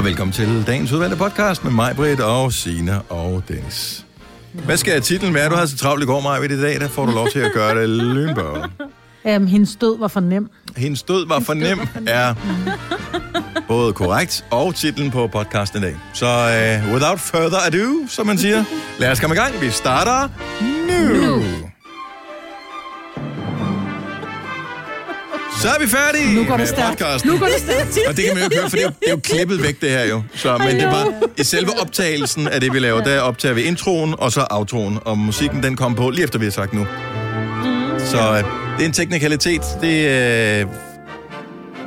Og velkommen til dagens udvalgte podcast med mig, Britt og Sine og Dennis. Hvad skal titlen være? Du havde så travlt i går, Maja, i dag. Der får du lov til at gøre det lynbørn. Um, hendes død var for nem. Hendes død var for nem er både korrekt og titlen på podcasten i dag. Så uh, without further ado, som man siger, lad os komme i gang. Vi starter Så er vi færdige Nu går det stærkt. Nu går det stærkt. Og det kan man jo ikke høre, for det er jo, det er jo klippet væk, det her jo. Så, men det var i selve optagelsen af det, vi laver, der optager vi introen og så outroen. Og musikken, den kom på lige efter, vi har sagt nu. Så øh, det er en teknikalitet. Det, øh,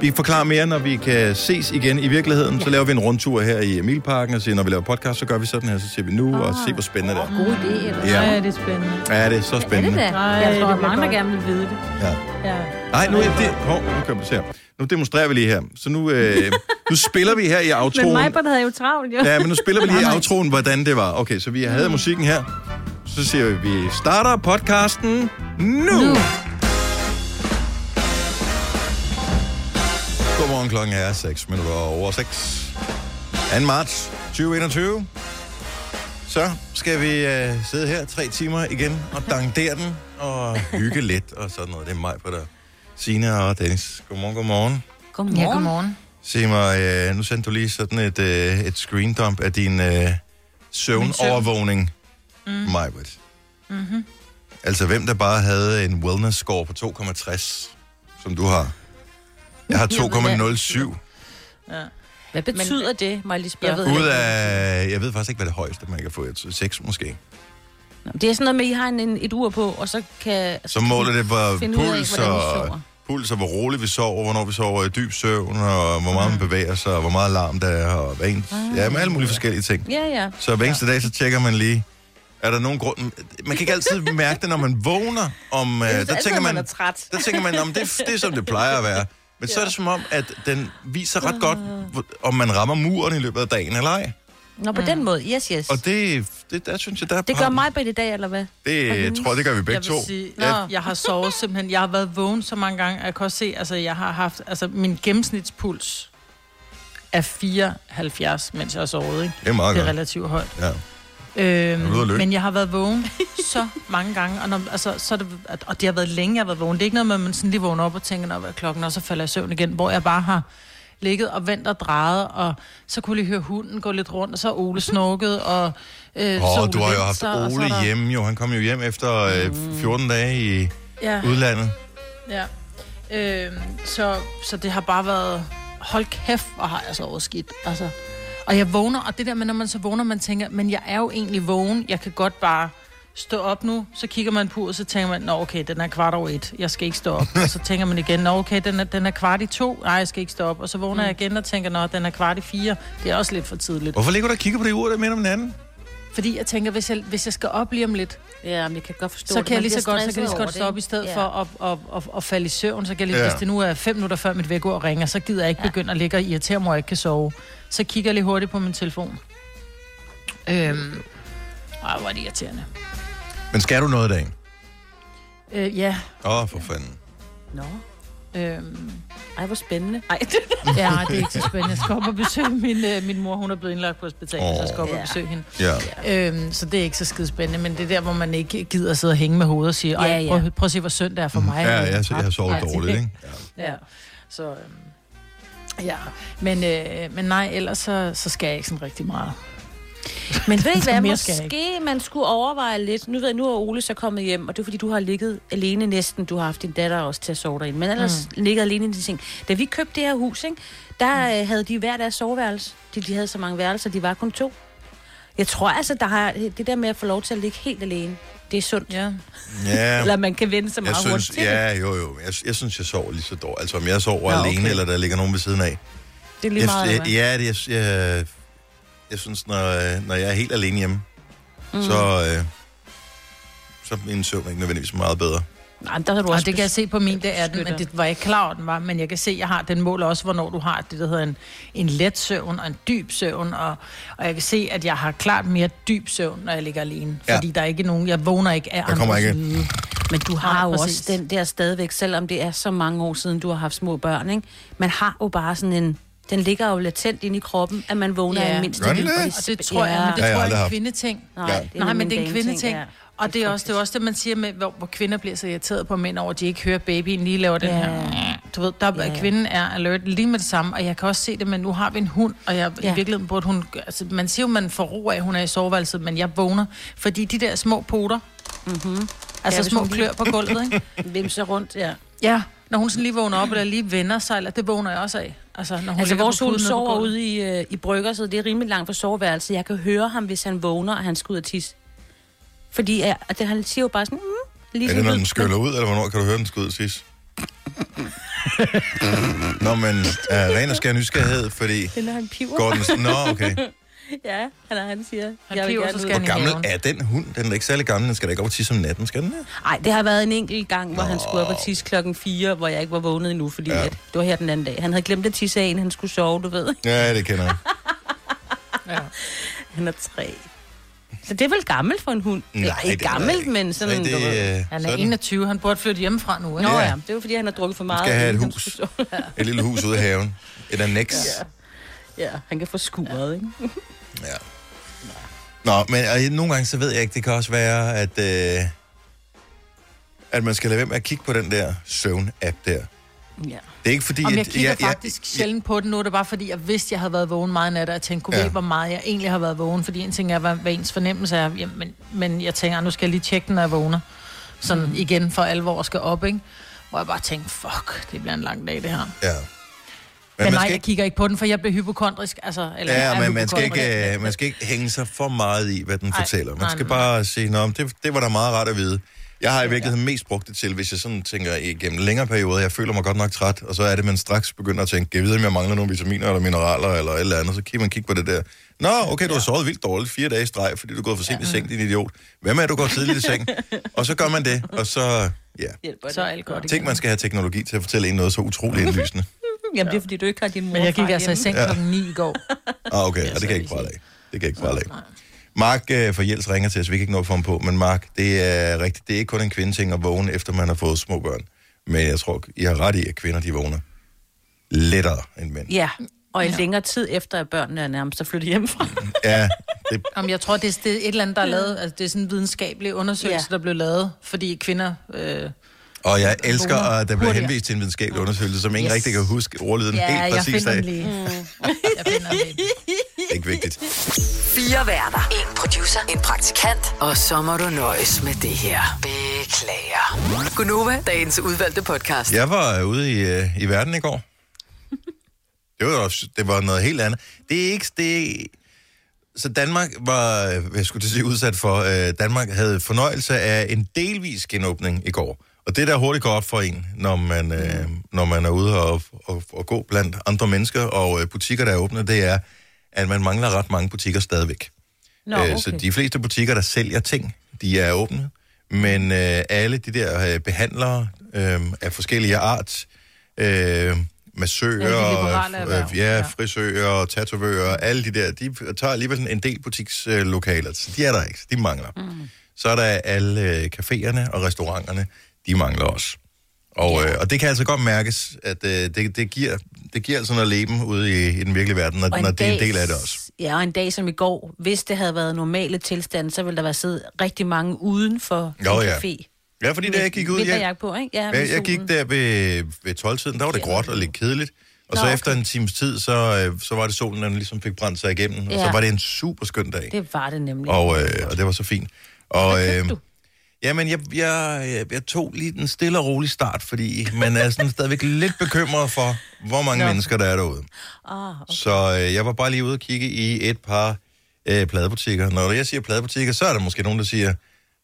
vi forklarer mere, når vi kan ses igen i virkeligheden. Så laver vi en rundtur her i Emilparken og siger, når vi laver podcast, så gør vi sådan her. Så siger vi nu og se, hvor spændende det er. God idé, eller? Ja. Ja, det er spændende. Ja, det er så Er det spændende. da? Nej, Jeg tror, er bliver mange, gerne vil vide det. Ja. Ja. Nej, nu, er det, hov, nu kan vi se her. Nu demonstrerer vi lige her. Så nu, øh, nu spiller vi her i Men outroen. mig havde jo travlt, jo. Ja, men nu spiller vi lige i outroen, hvordan det var. Okay, så vi havde musikken her. Så siger vi, vi starter podcasten nu. Nu. Godmorgen, klokken er 6 minutter over 6. 2. marts 2021. Så skal vi øh, sidde her tre timer igen og dangdere den og hygge lidt og sådan noget. Det er mig på der. Sina og Dennis. Godmorgen, godmorgen. Godmorgen. Ja, godmorgen. Sig mig, øh, nu sendte du lige sådan et, øh, et screen dump af din øh, søvnovervågning, mm. Majbrit. Mm-hmm. Altså, hvem der bare havde en wellness score på 2,60, som du har. Jeg har 2,07. Hvad betyder Men, det, må jeg lige spørge? Jeg ved Ud af, jeg ved faktisk ikke, hvad det højeste, man kan få. Jeg tror, 6 måske. Nå, Det er sådan noget med, at I har en, en, et ur på, og så kan... Så måler det, af, puls, vi og, sover. puls og hvor roligt vi sover, hvornår vi sover i dyb søvn, og hvor meget man bevæger sig, og hvor meget larm der er, og hvad en, ja, med alle mulige forskellige ting. Ja, ja. Så hver eneste dag, så tjekker man lige, er der nogen grund... Man kan ikke altid mærke det, når man vågner. Om, øh, der, tænker man, er træt. der tænker man, om det, det er som det plejer at være. Men så er det som om, at den viser ret godt, hvor- om man rammer muren i løbet af dagen eller ej. Nå, på den måde. Yes, yes. Og det, det der synes jeg, der Det gør mig på i dag, eller hvad? Det jeg tror jeg, det gør vi begge Jeg to. vil sige, Nå. jeg, jeg har sovet simpelthen, jeg har været vågen så mange gange, at jeg kan også se, altså jeg har haft, altså min gennemsnitspuls er 74, mens jeg har sovet, ikke? Det er meget Det er godt. relativt højt. Ja. Øhm, løbe? men jeg har været vågen så mange gange, og, når, altså, så det, og det har været længe, jeg har været vågen. Det er ikke noget med, at man sådan lige vågner op og tænker, hvad klokken, og så falder jeg i søvn igen, hvor jeg bare har ligget og ventet og drejet, og så kunne jeg lige høre hunden gå lidt rundt, og så Ole snukket, og øh, så Åh, Ole du har jo haft og så Ole er der- hjemme, jo. Han kom jo hjem efter øh, 14 dage i Ja. udlandet. Ja. Øhm, så, så det har bare været, hold kæft, hvor har jeg sovet skidt. Altså. Og jeg vågner, og det der med, når man så vågner, man tænker, men jeg er jo egentlig vågen, jeg kan godt bare stå op nu, så kigger man på, og så tænker man, nå okay, den er kvart over et, jeg skal ikke stå op. og så tænker man igen, nå okay, den er, den er kvart i to, nej, jeg skal ikke stå op. Og så vågner jeg igen og tænker, nå, den er kvart i fire, det er også lidt for tidligt. Hvorfor ligger du og kigger på det ur, der minder om hinanden? Fordi jeg tænker, hvis jeg, hvis jeg skal op lige om lidt, Ja, men jeg kan godt forstå så det. kan jeg lige så godt, så kan jeg lige så godt stå op i det, stedet ikke? for at, at, at, at falde i søvn. Så kan jeg lige, Ja. ja. hvis det nu er fem minutter før mit vækord ringer, så gider jeg ikke begynde at ligge og irritere mig, og ikke kan sove. Så kigger jeg lige hurtigt på min telefon. Øhm, ej, hvor er det irriterende. Men skal du noget i dag? Øh, ja, Åh, oh, for fanden. Nå, øhm, ej, hvor spændende. Ej, ja, det er ikke så spændende. Jeg skal op og besøge min, øh, min mor. Hun er blevet indlagt på hospitalet, oh, så jeg skal op og Ja. besøge hende. Ja. Øhm, så det er ikke så skide spændende, men det er der, hvor man ikke gider at sidde og hænge med hovedet og sige, Ja, Ej, ja. prøv, prøv at se, hvor synd det er for mig. Ja, Jeg er jeg, har sovet træt." dårligt, ikke? Ja. Ja, så... Øhm, ja, men, øh, men nej, ellers så, så skal jeg ikke sådan rigtig meget. Men ved I hvad, måske man skulle overveje lidt. Nu ved jeg, nu er Ole så kommet hjem, og det er fordi, du har ligget alene næsten. Du har haft din datter også til at sove derinde, men ellers mm. ligget alene i de ting. Da vi købte det her hus, ikke, der mm. havde de hver deres soveværelse. De, de havde så mange værelser, de var kun to. Jeg tror altså, der har, det der med at få lov til at ligge helt alene, det er sundt. Ja. ja. Eller man kan vende så Jeg meget synes, hurtigt til det. ja, jo, jo. Jeg, jeg synes, jeg sover lige så dårligt. Altså, om jeg sover Nå, alene, okay. eller der ligger nogen ved siden af. Det er lige Jeg, meget, jeg, ja, det, jeg, jeg, jeg synes, når, når jeg er helt alene hjemme, mm. så, øh, så er min søvn ikke nødvendigvis meget bedre. Nej, der har du Og også det kan jeg se på min, det er den, men det var jeg ikke klar over, den var, men jeg kan se, at jeg har den mål også, hvornår du har det, der hedder en, en let søvn og en dyb søvn, og, og jeg kan se, at jeg har klart mere dyb søvn, når jeg ligger alene, Ja. fordi der er ikke nogen, jeg vågner ikke af andres ikke-. Men du har Nej, jo præcis. også den der stadigvæk, selvom det er så mange år siden, du har haft små børn, ikke? Man har jo bare sådan en Den ligger jo latent inde i kroppen, at man vågner Ja. af en mindste Gør den det? Og det tror jeg, men det jeg tror jeg er en kvindeting. Nej, Ja. det er Nej, men det er en kvindeting. ja. Og det er, også, det er også det, man siger med, hvor, hvor kvinder bliver så irriteret på mænd over, at de ikke hører babyen lige laver den Ja. her. Du ved, der, Ja, ja, kvinden er alert lige med det samme, og jeg kan også se det, men nu har vi en hund, og jeg, ja. I virkeligheden burde hun... Altså, man siger jo, man får ro af, at hun er i soveværelset, men jeg vågner, fordi de der små poter, mm-hmm. altså Ja, små lige- klør på gulvet, ikke? Vimser rundt, ja. Ja, når hun sådan lige vågner op, eller lige vender sig, eller det vågner jeg også af. Altså, når hun Altså, vores hund sover ude i, øh, i brygger, så det er rimelig langt fra soveværelset. Jeg kan høre ham, hvis han vågner, og han skal ud og tisse. Fordi ja, og det, han siger jo bare sådan... Mm, lige Er det, når den skyller ud, eller hvornår kan du høre den skud sidst? Nå, men uh, ren og skær nysgerrighed, fordi Det er, når han piver. går den... Nå, okay. Ja, han, er, han siger... Han jeg vil gerne så skal han Hvor gammel er den hund? Den er ikke særlig gammel. Den skal da ikke op og tisse om natten, skal den det? Nej, det har været en enkelt gang, hvor han skulle op og tisse klokken 4, hvor jeg ikke var vågnet endnu, fordi Ja. at, det var her den anden dag. Han havde glemt at tisse af, inden han skulle sove, du ved. Ja, det kender jeg. Ja. Han er tre. Så det er vel gammelt for en hund? Nej, Eller ikke det er gammelt, ikke. men sådan... Nej, det, du ved. Han er sådan. 21, han burde flytte hjemmefra nu, ikke? Nå Ja. ja. det er jo fordi, han har drukket for meget. skal have et han hus. Et lille hus ude i haven. Et annex. Ja, han kan få skuret, ikke? Ja. Nå, men og, nogle gange så ved jeg ikke, det kan også være, at, øh, at man skal lade være med at kigge på den der søvn-app der. Ja. Det er ikke fordi, Om jeg at... kigger jeg- jeg- faktisk sjældent på den nu, er det bare fordi, jeg vidste, jeg havde været vågen meget nat, og jeg tænkte, kunne Ja. ja. hvor meget jeg egentlig har været vågen, fordi en ting er, hvad, hvad ens fornemmelse er, jamen, men, men jeg tænker, nu skal jeg lige tjekke den, når jeg vågner, sådan mm. igen for alvor skal op, ikke? Hvor jeg bare tænkte, fuck, det bliver en lang dag, det her. Ja. Men nej, man skal jeg ikke, kigger ikke på den, for jeg bliver hypokondrisk, altså, eller ja, men man skal, ikke, øh, man skal ikke hænge sig for meget i, hvad den Ej, fortæller. Man nej, skal nej, bare sige, Nå, det, det var da meget rart at vide. Jeg har i virkeligheden mest brugt det til, hvis jeg sådan tænker igennem længere perioder, jeg føler mig godt nok træt, og så er det, man straks begynder at tænke, jeg ved, om jeg mangler nogle vitaminer eller mineraler eller et eller andet, så kan man kigge på det der. Nå, okay, du har sovet vildt dårligt fire dage i streg, fordi du er gået for sent i seng, din idiot. Hvem er du går tidligt i seng? Og så gør man det, og så, ja. Så er alt godt Tænk, man skal have teknologi til at fortælle en noget så utroligt indlysende. Jamen, det er fordi, du ikke har din mor Men jeg gik altså i seng klokken 9 i går. Ah, okay, og det kan jeg ikke prale af. Det kan jeg ikke prale af. Mark øh, fra Jels ringer til os, vi kan ikke nå at få ham på, men Mark, det er rigtigt, det er ikke kun en kvindeting at vågne, efter man har fået små børn. Men jeg tror, I har ret i, at kvinder, de vågner lettere end mænd. Ja, og i længere tid efter, at børnene er nærmest at flytte hjemmefra. Ja, det, Jamen, jeg tror, det er, det er et eller andet, der er lavet, altså det er sådan en videnskabelig undersøgelse, Ja. der blev lavet, fordi kvinder... Øh, og jeg elsker, at der bliver henvist til en videnskabelig undersøgelse, som ingen Yes. rigtig kan huske ordlyden ja, helt præcis af. lige. Jeg finder den lige. Det er ikke vigtigt. Fire værter. En producer. En praktikant. Og så må du nøjes med det her. Beklager. Gunova, dagens udvalgte podcast. Jeg var øh, ude i, øh, i verden i går. Det var, også- det var noget helt andet. Det er ikke... Det er, så Danmark var, øh, jeg skulle til at sige, udsat for, øh, Danmark havde fornøjelse af en delvis genåbning i går. Og det der hurtigt går op for en, når man, øh, når man er ude og, og, og gå blandt andre mennesker, og øh, butikker, der er åbne, det er, at man mangler ret mange butikker stadigvæk. Nå, Øh, okay. Så de fleste butikker, der sælger ting, de er åbne. Men øh, alle de der øh, behandlere øh, af forskellige art, øh, massører, Ja, øh, ja, frisører, tatovører, alle de der, de tager alligevel en del butikslokaler. Så de er der ikke, de mangler. Mm. Så er der alle øh, caféerne og restauranterne, de mangler også. Og, øh, og det kan altså godt mærkes, at øh, det, det, giver, det giver altså noget leben ude i, i den virkelige verden, når, Og når det er en del af det også. Ja, og en dag som i går, hvis det havde været normale tilstande, så ville der være siddet rigtig mange uden for Jo, en ja. café. Ja, fordi da jeg gik ud, jeg, på, ikke? Ja, jeg, jeg gik der ved, ved 12-tiden, der var det gråt og lidt kedeligt. Og Nå, så okay. efter en times tid, så, øh, så var det solen, der ligesom fik brændt sig igennem. Og så Ja. var det en super skøn dag. Det var det nemlig. Og, øh, og det var så fint. Og, Hvad øh, du? Jamen, jeg, jeg, jeg, jeg tog lige den stille og rolig start, fordi man er sådan stadigvæk lidt bekymret for, hvor mange Nå. mennesker der er derude. Ah, okay. Så øh, jeg var bare lige ude og kigge i et par øh, pladebutikker. Når jeg siger pladebutikker, så er der måske nogen, der siger,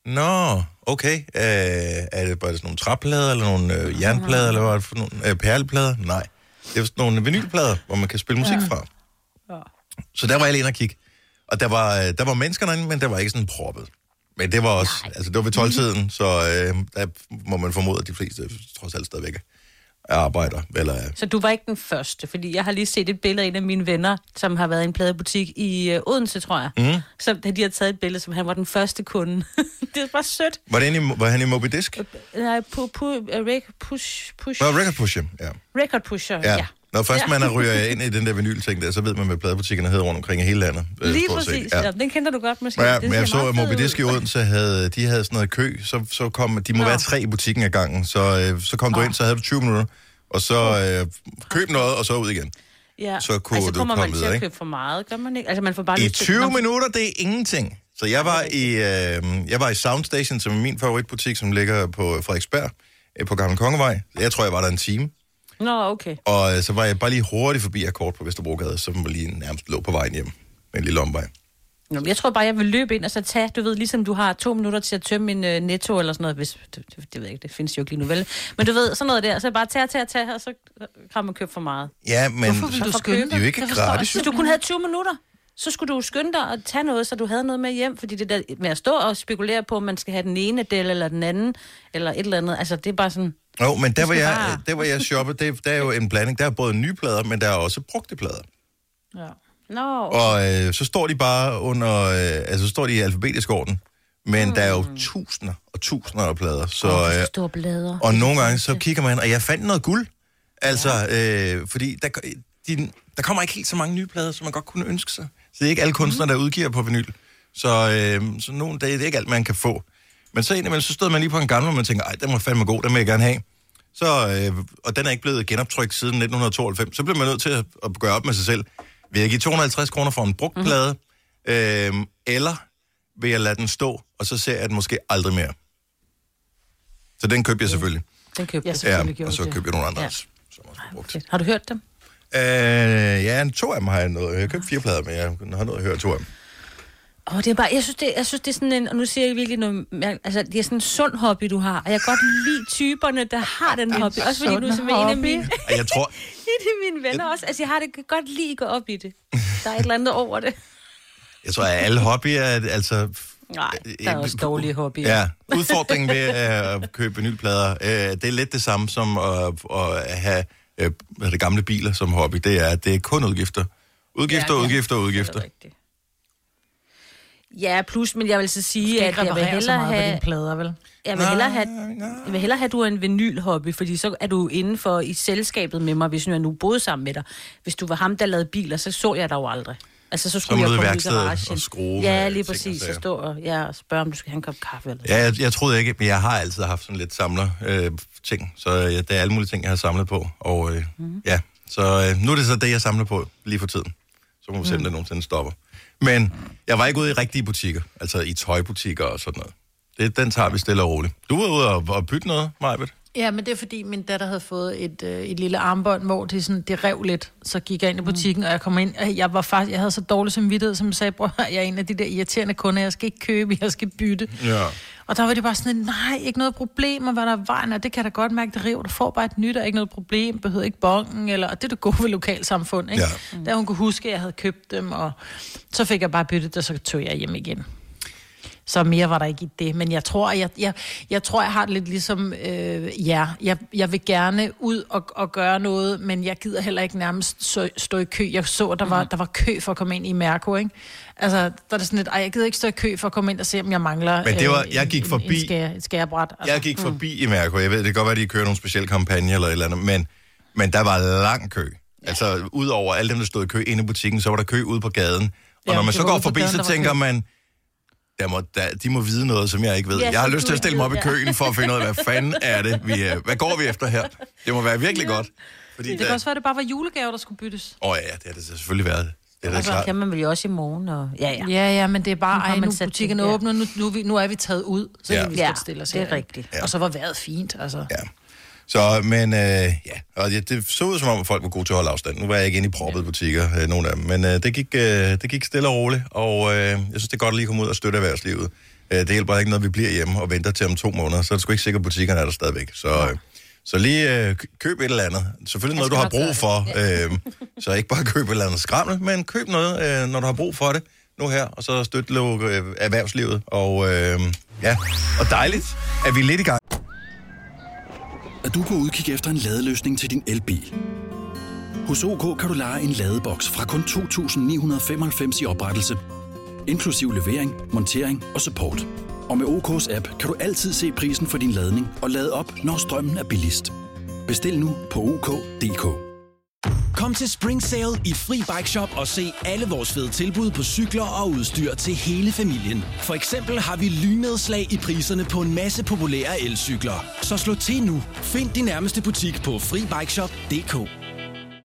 Nå, okay. Øh, er det bare sådan nogle træplader, eller nogle øh, jernplader, eller hvad er det for nogle øh, perleplader? Nej. Det er sådan nogle vinylplader, hvor man kan spille musik fra. Så der var jeg lige inde og kigge. Og der var, øh, der var mennesker derinde, men der var ikke sådan proppet. Men det var også, Nej. altså det var ved 12-tiden, så øh, der må man formode, at de fleste trods alt stadigvæk er arbejder. Eller, er- Så du var ikke den første, fordi jeg har lige set et billede af en af mine venner, som har været i en pladebutik i øh, Odense, tror jeg. Mm. Så de har taget et billede, som han var den første kunde. det er bare sødt. var, det i, var han i Moby Disk? Nej, pu, pu, uh, rec, push, push, Nå, Record Push, ja. record pusher, Ja. ja. Ja. Når først man er ryger ind i den der vinylting der, så ved man, hvad pladebutikkerne hedder rundt omkring i hele landet. øh, Lige præcis. Ja. den kender du godt måske. Ja, Det men jeg så, at Moby. Disk i Odense havde, de havde sådan noget kø, så, så kom, de må Nå. være tre i butikken ad gangen, så, øh, så kom du ind, så havde du 20 minutter, og så øh, køb noget, og så ud igen. Ja. så kunne altså, du kommer komme man til videre, at købe for meget, gør man ikke? Altså, man får bare I lyst til- 20 Nå, minutter, det er ingenting. Så jeg var i, øh, jeg var i Soundstation, som er min favoritbutik, som ligger på Frederiksberg, øh, på Gamle Kongevej. Jeg tror, jeg var der en time. Nå, okay. Og øh, så var jeg bare lige hurtigt forbi Akkord på Vesterbrogade, som var lige nærmest lå på vejen hjem med en lille omvej. Nå, jeg tror bare, jeg vil løbe ind og så tage, du ved, ligesom du har to minutter til at tømme min uh, netto eller sådan noget, hvis, det, det, det ved jeg ikke, det findes jo ikke lige nu, vel? Men du ved, sådan noget der, så bare tage, tage, tage, og så kan man købe for meget. Ja, men Hvorfor vil du Så skynde det er jo ikke gratis. Hvis du kun havde 20 minutter, så skulle du skynde dig at tage noget, så du havde noget med hjem, fordi det der med at stå og spekulere på, om man skal have den ene del eller den anden, eller et eller andet, altså det er bare sådan, Jo, men der skal jeg, bare- der hvor jeg shoppede, det, der er jo en blanding. Der er både nye plader, men der er også brugte plader. Ja. nå, Og øh, så står de bare under, øh, altså så står de i alfabetisk orden. Men mm. der er jo tusinder og tusinder af plader. Så, øh, så store blader. og nogle gange så kigger man, og jeg fandt noget guld. Altså, øh, fordi der, de, der kommer ikke helt så mange nye plader, som man godt kunne ønske sig. Så det er ikke alle kunstnere, der udgiver på vinyl. Så, øh, så nogle dage, det er ikke alt, man kan få. Men så indimellem, så stod man lige på en gammel, og man tænker, ej, den var fandme god, den vil jeg gerne have. Så, øh, og den er ikke blevet genoptrykt siden 1992. Så bliver man nødt til at, at gøre op med sig selv. Vil jeg give 250 kroner for en brugt plade, øh, eller vil jeg lade den stå, og så ser jeg den måske aldrig mere. Så den købte jeg selvfølgelig. Den købte jeg. selvfølgelig Ja, og så købte jeg nogle andre Ja. som også brugt. Har du hørt dem? Øh, ja, to af dem har jeg noget. Jeg har købt fire plader, men jeg har noget at høre to af dem. Åh, det er bare, jeg synes, det, jeg synes, det er sådan en, og nu siger jeg virkelig noget, altså, det er sådan en sund hobby, du har, og jeg kan godt lide typerne, der har den hobby, også fordi du er en af hobby. mine, Og jeg tror, en af mine venner også, altså jeg har det godt lide at gå op i det. Der er et eller andet over det. jeg tror, at alle hobbyer er, altså... Nej, der er også dårlige hobbyer. Ja, udfordringen ved øh, at købe vinylplader, øh, det er lidt det samme som at, at have øh, hvad er det gamle biler som hobby. Det er, at det er kun udgifter. Udgifter, Ja, ja. udgifter, Det udgifter. er rigtigt. Ja, plus, men jeg vil så sige, at jeg vil reparere så hellere meget på have, dine plader, vel? jeg vil hellere have, jeg vil hellere have, at du er en vinylhobby, fordi så er du inden for i selskabet med mig, hvis nu jeg nu boede sammen med dig. Hvis du var ham, der lavede biler, så så jeg dig jo aldrig. Altså, så skulle må jeg værkstedet garagen. og skrue Ja, lige præcis. Så stå og, ja, og spørge, om du skal have en kop kaffe. Eller Ja, jeg, jeg troede ikke, men jeg har altid haft sådan lidt samler øh, ting, så ja, der er alle mulige ting, jeg har samlet på. Og øh, mm. ja, så øh, nu er det så det, jeg samler på lige for tiden. Så må vi se, om det nogensinde stopper. Men jeg var ikke ude i rigtige butikker, altså i tøjbutikker og sådan noget. Det, den tager vi stille og roligt. Du var ude og, og bytte noget, Majbet? Ja, men det er fordi, min datter havde fået et, øh, et lille armbånd, hvor det, sådan, det rev lidt. Så gik jeg ind i butikken, og jeg kom ind, og jeg var faktisk, jeg havde så dårlig samvittighed, som jeg sagde, bror, jeg er en af de der irriterende kunder, jeg skal ikke købe, jeg skal bytte. Ja. Og der var det bare sådan, nej, ikke noget problem, og hvad der er vejen, og det kan da godt mærke, det river. Du får bare et nyt, og ikke noget problem, behøver ikke bongen, eller, og det er det gode ved lokalsamfund, ikke? Ja. Da hun kunne huske, at jeg havde købt dem, og så fik jeg bare byttet, og så tog jeg hjem igen. Så mere var der ikke i det. Men jeg tror, jeg, jeg, jeg, tror, jeg har det lidt ligesom øh, ja. Jeg, jeg vil gerne ud og, og gøre noget, men jeg gider heller ikke nærmest stå, stå i kø. Jeg så, der var, der var kø for at komme ind i Mærko, ikke? Altså, der er det sådan lidt, ej, jeg gider ikke stå i kø for at komme ind og se, om jeg mangler Men det var- øh, jeg gik en, forbi- en skære, et skærebræt. Altså. Jeg gik forbi i Mærko. Jeg ved, det kan godt være, at de kører nogle specielle kampagne eller et eller andet, men, men der var lang kø. Altså, udover alle dem, der stod i kø inde i butikken, så var der kø ude på gaden. Og Ja, når man så går forbi, gaden, så tænker kø. man, der må, der, de må vide noget, som jeg ikke ved. Ja, jeg har lyst til at stille mig op i ja. køen for at finde ud af, hvad fanden er det, vi er. Hvad går vi efter her? Det må være virkelig godt. Fordi Det kan også være, at det bare var julegave, der skulle byttes. Åh ja, det har det selvfølgelig været. Det er Altså, klart. kan man vel jo også i morgen. Og... Ja, ja. Ja, ja, men det er bare, Nu ej, man nu sat butikken det, ja. åbner, nu, nu, er vi, nu er vi taget ud, så Ja. kan vi Ja, stille os det er herinde. rigtigt. Ja. Og så var vejret fint, altså. Ja. Så, men øh, ja, og det, det så ud som om, at folk var gode til at holde afstand. Nu var jeg ikke inde i proppede butikker, øh, nogle af dem, men øh, det, gik, øh, det gik stille og roligt, og øh, jeg synes, det er godt at lige komme ud og støtte erhvervslivet. Øh, det hjælper ikke noget, vi bliver hjemme og venter til om to måneder, så er det sgu ikke sikkert, at butikkerne er der stadigvæk. Så, øh, så lige øh, køb et eller andet. Selvfølgelig noget, du har brug for. Øh, så ikke bare køb et eller andet skrammel, men køb noget, øh, når du har brug for det nu her, og så støtte øh, erhvervslivet. Og øh, ja, og dejligt, at vi er lidt i gang at du kan på udkig efter en ladeløsning til din elbil. Hos OK kan du lege en ladeboks fra kun 2.995 i oprettelse, inklusiv levering, montering og support. Og med OK's app kan du altid se prisen for din ladning og lade op, når strømmen er billigst. Bestil nu på OK.dk. Kom til Spring Sale i Fri Bike Shop og se alle vores fede tilbud på cykler og udstyr til hele familien. For eksempel har vi lynedslag i priserne på en masse populære elcykler. Så slå til nu. Find din nærmeste butik på FriBikeShop.dk.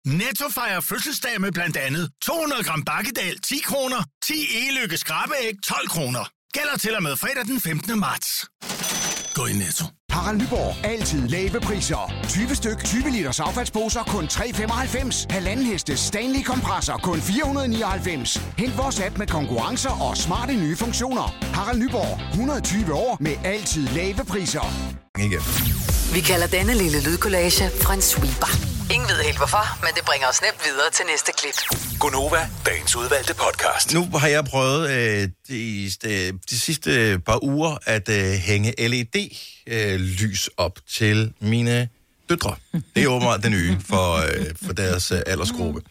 Netto fejrer fødselsdag med blandt andet 200 gram bakkedal 10 kroner, 10 e-lykke skrabeæg 12 kroner. Gælder til og med fredag den 15. marts. Gå i Netto. Harald Nyborg. Altid lave priser. 20 styk, 20 liters affaldsposer kun 3,95. Halvanden heste Stanley kompresser kun 499. Hent vores app med konkurrencer og smarte nye funktioner. Harald Nyborg. 120 år med altid lave priser. Igen. Vi kalder denne lille lydkollage en sweeper. Ingen ved helt hvorfor, men det bringer os nemt videre til næste klip. Gunova, dagens udvalgte podcast. Nu har jeg prøvet øh, de, de, de sidste par uger at øh, hænge LED-lys op til mine døtre. Det er åbenbart det nye for, øh, for deres øh, aldersgruppe.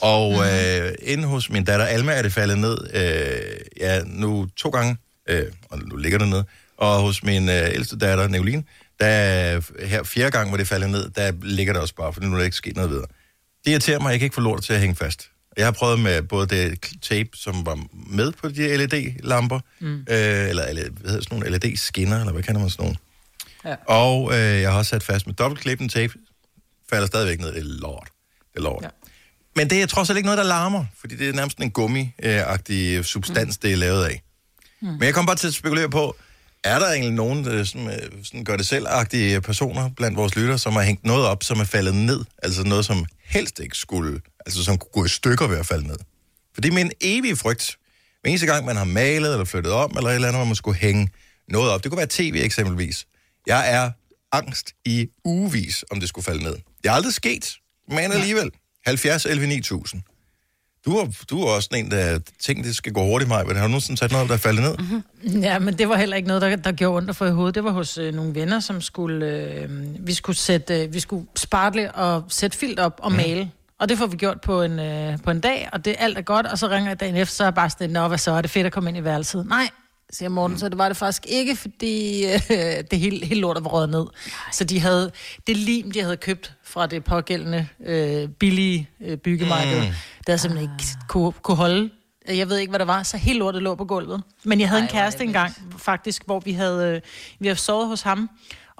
Og øh, inde hos min datter Alma er det faldet ned, øh, ja, nu to gange, øh, og nu ligger det ned. Og hos min øh, ældste datter, Neoline, der her fjerde gang, hvor det falder ned, der ligger det også bare, for nu er der ikke sket noget videre. Det irriterer mig, at jeg ikke får lort til at hænge fast. Jeg har prøvet med både det tape, som var med på de LED-lamper, mm. øh, eller hvad hedder sådan nogle LED-skinner, eller hvad kalder man sådan nogle. Ja. Og øh, jeg har også sat fast med dobbeltklippen tape, falder stadigvæk ned. Det er lort. Det er lort. Ja. Men det er trods alt ikke noget, der larmer, fordi det er nærmest en gummi-agtig substans, mm. det er lavet af. Mm. Men jeg kom bare til at spekulere på, er der egentlig nogen som, øh, sådan gør det selvagtige personer blandt vores lytter, som har hængt noget op, som er faldet ned? Altså noget, som helst ikke skulle, altså som kunne gå i stykker ved at falde ned. For det er min evige frygt. Hver eneste gang, man har malet eller flyttet om, eller et eller andet, hvor man skulle hænge noget op. Det kunne være tv eksempelvis. Jeg er angst i ugevis, om det skulle falde ned. Det er aldrig sket, men alligevel. 70 11 9000. Du er, du er også en, der tænker, det skal gå hurtigt, mig. Har du nogensinde sat noget der er faldet ned? Mm-hmm. Ja, men det var heller ikke noget, der, der gjorde ondt at få i hovedet. Det var hos øh, nogle venner, som skulle... Øh, vi skulle sætte, øh, vi skulle spartle og sætte filt op og male. Og det får vi gjort på en, øh, på en dag, og det alt er godt. Og så ringer jeg dagen efter, så er jeg bare sådan, Nå, hvad så? Er det fedt at komme ind i værelset? Nej, siger Morten, så det var det faktisk ikke, fordi øh, det hele, hele lortet var røget ned. Så de havde det lim, de havde købt fra det pågældende øh, billige øh, byggemarked, mm. der simpelthen ikke kunne, kunne holde. Jeg ved ikke, hvad der var, så helt lortet lå på gulvet. Men jeg havde Ej, en kæreste engang, faktisk, hvor vi havde, øh, vi havde sovet hos ham,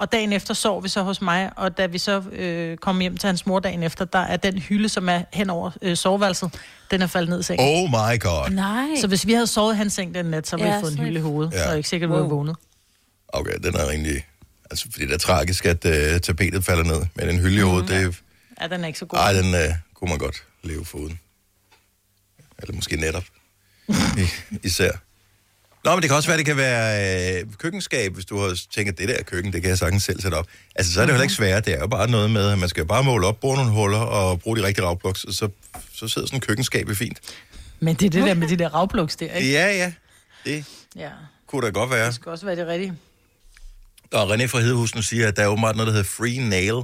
og dagen efter sov vi så hos mig, og da vi så øh, kom hjem til hans mor dagen efter, der er den hylde, som er hen over øh, soveværelset, den er faldet ned i sengen. Oh my god. Nej. Så hvis vi havde sovet hans seng den nat, så ville Ja, vi fået en hylde i hovedet. Ja. Ja. Så er det ikke sikkert, at vi Wow. vågnet. Okay, den er rimelig... Altså, fordi det er tragisk, at uh, tapetet falder ned. Men en hylde i hovedet, det er... Ja, den er ikke så god. Ej, den uh, kunne man godt leve foruden. Eller måske netop. I, især. Nå, men det kan også være, det kan være øh, køkkenskab, hvis du har tænkt, det der køkken, det kan jeg sagtens selv sætte op. Altså, så er det jo heller ikke svært. Det er jo bare noget med, at man skal bare måle op, bore nogle huller og bruge de rigtige ravplugs, og så, så sidder sådan en køkkenskab fint. Men det er det der med de der ravplugs der, ikke? Ja, ja. Det Ja. kunne da godt være. Det skal også være det rigtige. Og René fra Hedehusen siger, at der er åbenbart noget, der hedder free nail.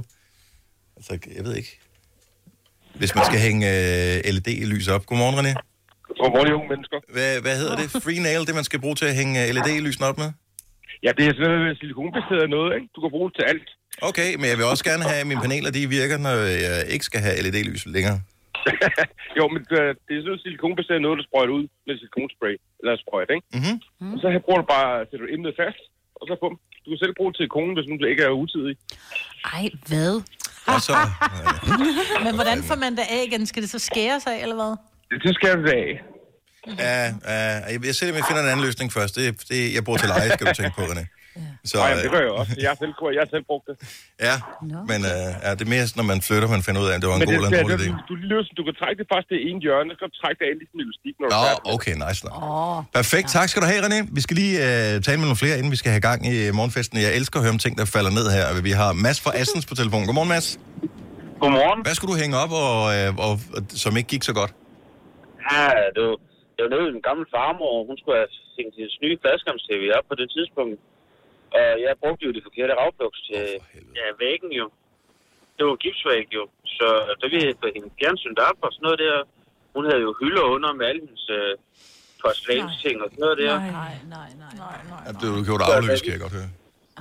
Altså, jeg ved ikke. Hvis man skal hænge øh, LED-lys op. Godmorgen, René. Godmorgen, unge mennesker. Hvad, hvad hedder det? Free nail, det man skal bruge til at hænge øh, LED-lysene op med? Ja, det er sådan noget silikonbaseret noget, ikke? Du kan bruge det til alt. Okay, men jeg vil også gerne have, at mine paneler de virker, når jeg ikke skal have LED-lys længere. jo, men det, det er sådan noget silikonbaseret noget, der sprøjter ud med silikonspray. Eller sprøjt, ikke? Mhm. Mm. Og så her bruger du bare, sætter du emnet fast, og så bum. Du kan selv bruge det til konen, hvis nu det ikke er utidig. Ej, hvad? Og så, Men hvordan får man det af igen? Skal det så skæres af, eller hvad? Det, det skal du af. ja, ja, jeg, jeg ser, om jeg finder en anden løsning først. Det, det, jeg bor til leje, skal du tænke på, René. Så, Nej, det gør øh, jeg også. Jeg har selv, jeg har selv brugt det. ja, men øh, ja, det er mere, når man flytter, man finder ud af, at det var en Men god det, eller en det, dårlig det, idé. du, du, løser, du kan trække det faktisk til en hjørne, så kan du trække det af ligesom elastik, når du er Nå, færdig. okay, nice nok. Åh. Perfekt, tak skal du have, René. Vi skal lige øh, tale med nogle flere, inden vi skal have gang i øh, morgenfesten. Jeg elsker at høre om ting, der falder ned her. Vi har Mads fra Assens på telefonen. Godmorgen, Mads. Godmorgen. Hvad skulle du hænge op, og, øh, og, og, som ikke gik så godt? Ja, det var, det var nede i den gamle farmor. Hun skulle have hængt hendes nye fladskams-tv op på det tidspunkt. Og jeg brugte jo det forkerte ravplugs til ja, væggen jo. Det var gipsvæg jo. Så da vi havde fået hende fjernsynet op og sådan noget der, hun havde jo hylder under med alle hendes øh, porcelænsting og sådan noget der. Nej, nej, nej, nej. nej. Ja, du gjorde det afløs, kan jeg godt høre.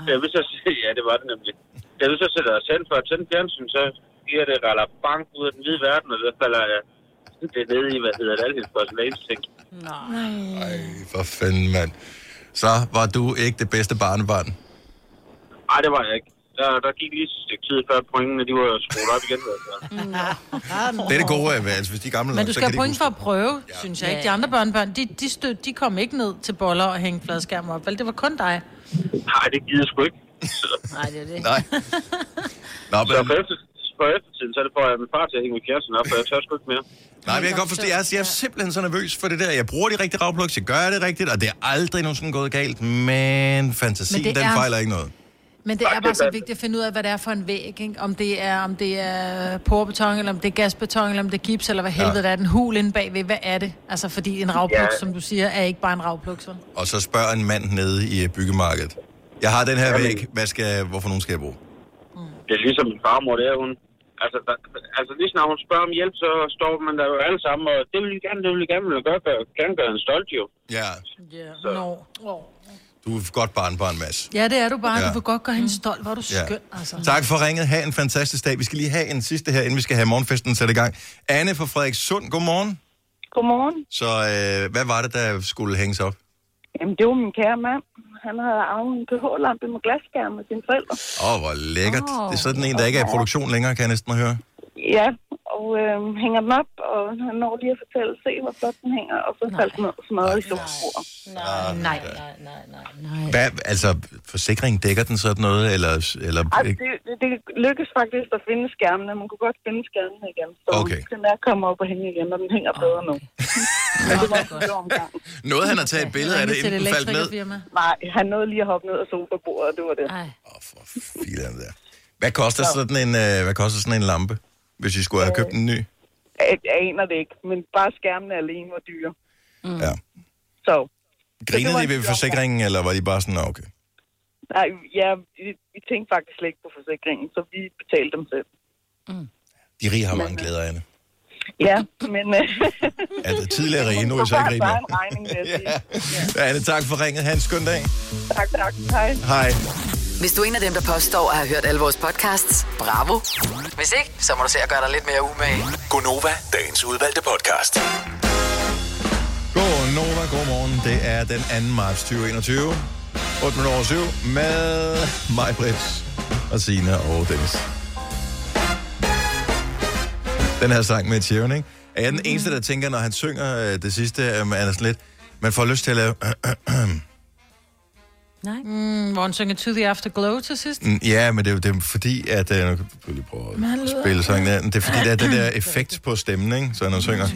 Da vi så, ja, det var det nemlig. Da vi så sætter os hen for at tænde fjernsyn, så siger det raller bank ud af den hvide verden, og så falder jeg det er nede i, hvad hedder det, alle hendes porcelænsting. Ej, for fanden, mand. Så var du ikke det bedste barnebarn. Nej, det var jeg ikke. Der, der gik lige et stykke tid før pointene, de var skruet op igen. Altså. Det er det gode af, altså, hvis de er gamle Men du så skal have point for at prøve, ja. synes jeg ikke. De andre børnebørn, de, de, stød, de kom ikke ned til boller og hænge fladskærm op. Vel, det var kun dig. Nej, det gider jeg sgu ikke. Så, Nej, det er det. Nej. Nå, så men, på, efter, på eftertiden, så er det for, at min far til at hænge med kæresten op, for jeg tør sgu ikke mere. nej, men jeg kan godt forstå, jeg er, jeg er simpelthen så nervøs for det der. Jeg bruger de rigtige ravplugs, jeg gør det rigtigt, og det er aldrig nogensinde gået galt, men fantasien, Men det den er- fejler ikke noget. Men det er bare så vigtigt at finde ud af, hvad det er for en væg. Ikke? Om det er, om det er porbeton, eller om det er gasbeton, eller om det er gips, eller hvad helvede ja. det er. Den hul inde bagved, hvad er det? Altså, fordi en ravpluk, Ja. som du siger, er ikke bare en ravpluk, så. Og så spørger en mand nede i øh, byggemarkedet. Jeg har den her væg, hvad skal, hvorfor nogen skal jeg bruge? Det er ligesom min farmor, det er hun. Altså, der, altså lige snart hun spørger om hjælp, så står man der jo alle sammen, og det vil jeg gerne, det vil jeg gerne, vil gøre, gøre, gerne gøre en stolt jo. Ja, Ja, Så. no. oh. du er godt barnbarn, Mads. ja det er du bare. Ja. Ja. Du vil godt gøre hende stolt. Hvor er du Ja. skøn, altså. Tak for ringet. Ha' en fantastisk dag. Vi skal lige have en sidste her, inden vi skal have morgenfesten sat i gang. Anne fra Frederikssund, godmorgen. Godmorgen. Så øh, hvad var det, der skulle hænges op? Jamen, det var min kære mand. Han havde arvet en pH-lampe med glasskærm med sine forældre. Åh, oh, hvor lækkert. Oh. Det er sådan en, der ikke er i produktion længere, kan jeg næsten høre. Ja, og øh, hænger den op, og han når lige at fortælle, se hvor flot den hænger, og så faldt den ned og smadret i solskruer. Nej, nej, nej, nej, nej, nej. Hvad, altså, forsikringen dækker den sådan noget, eller... eller Ej, det, det, det lykkedes faktisk at finde skærmene. Man kunne godt finde skærmene igen. Så Okay. den er kommet op og hænge igen, og den hænger bedre nu. Men det var en stor omgang. Noget, han har taget et billede af det, inden den faldt ned. Nej, han nåede lige at hoppe ned og sole på bordet, og det var det. Ej. Filan der. Hvad koster sådan en, øh, hvad koster sådan en lampe, hvis I skulle have købt en ny? Jeg, jeg aner det ikke, men bare skærmene alene var dyre. Mm. Ja. Så Grinede var de en ved forsikringen, eller var de bare sådan, "Nå, okay? Nej, ja, vi, vi tænkte faktisk slet ikke på forsikringen, så vi betalte dem selv. De rige har mange glæder af det. Ja, men... øh, Altså, tidligere rige, nu er I så ikke rige mere. en regning, vil jeg sige. Ja, Anne, tak for ringet. Ha' en skøn dag. Tak, tak. Hej. Hej. Hvis du er en af dem, der påstår at have hørt alle vores podcasts, bravo. Hvis ikke, så må du se at gøre dig lidt mere umage. Gonova, dagens udvalgte podcast. God Nova, god morgen. Det er den 2. marts 2021. 8 minutter over 7 med mig, Brits og Sina og Dennis. Den her sang med Sharon, ikke? Er jeg den eneste, der tænker, når han synger øh, det sidste, øh, er sådan lidt, man får lyst til at lave... Nej. Mm, hvor han synger To the Afterglow til sidst. Mm, Ja, men det er jo det er fordi, at... Øh, nu kan jeg lige prøve at spille sangen der. Det er fordi, der er det der effekt på stemmen, ikke? Så når han synger.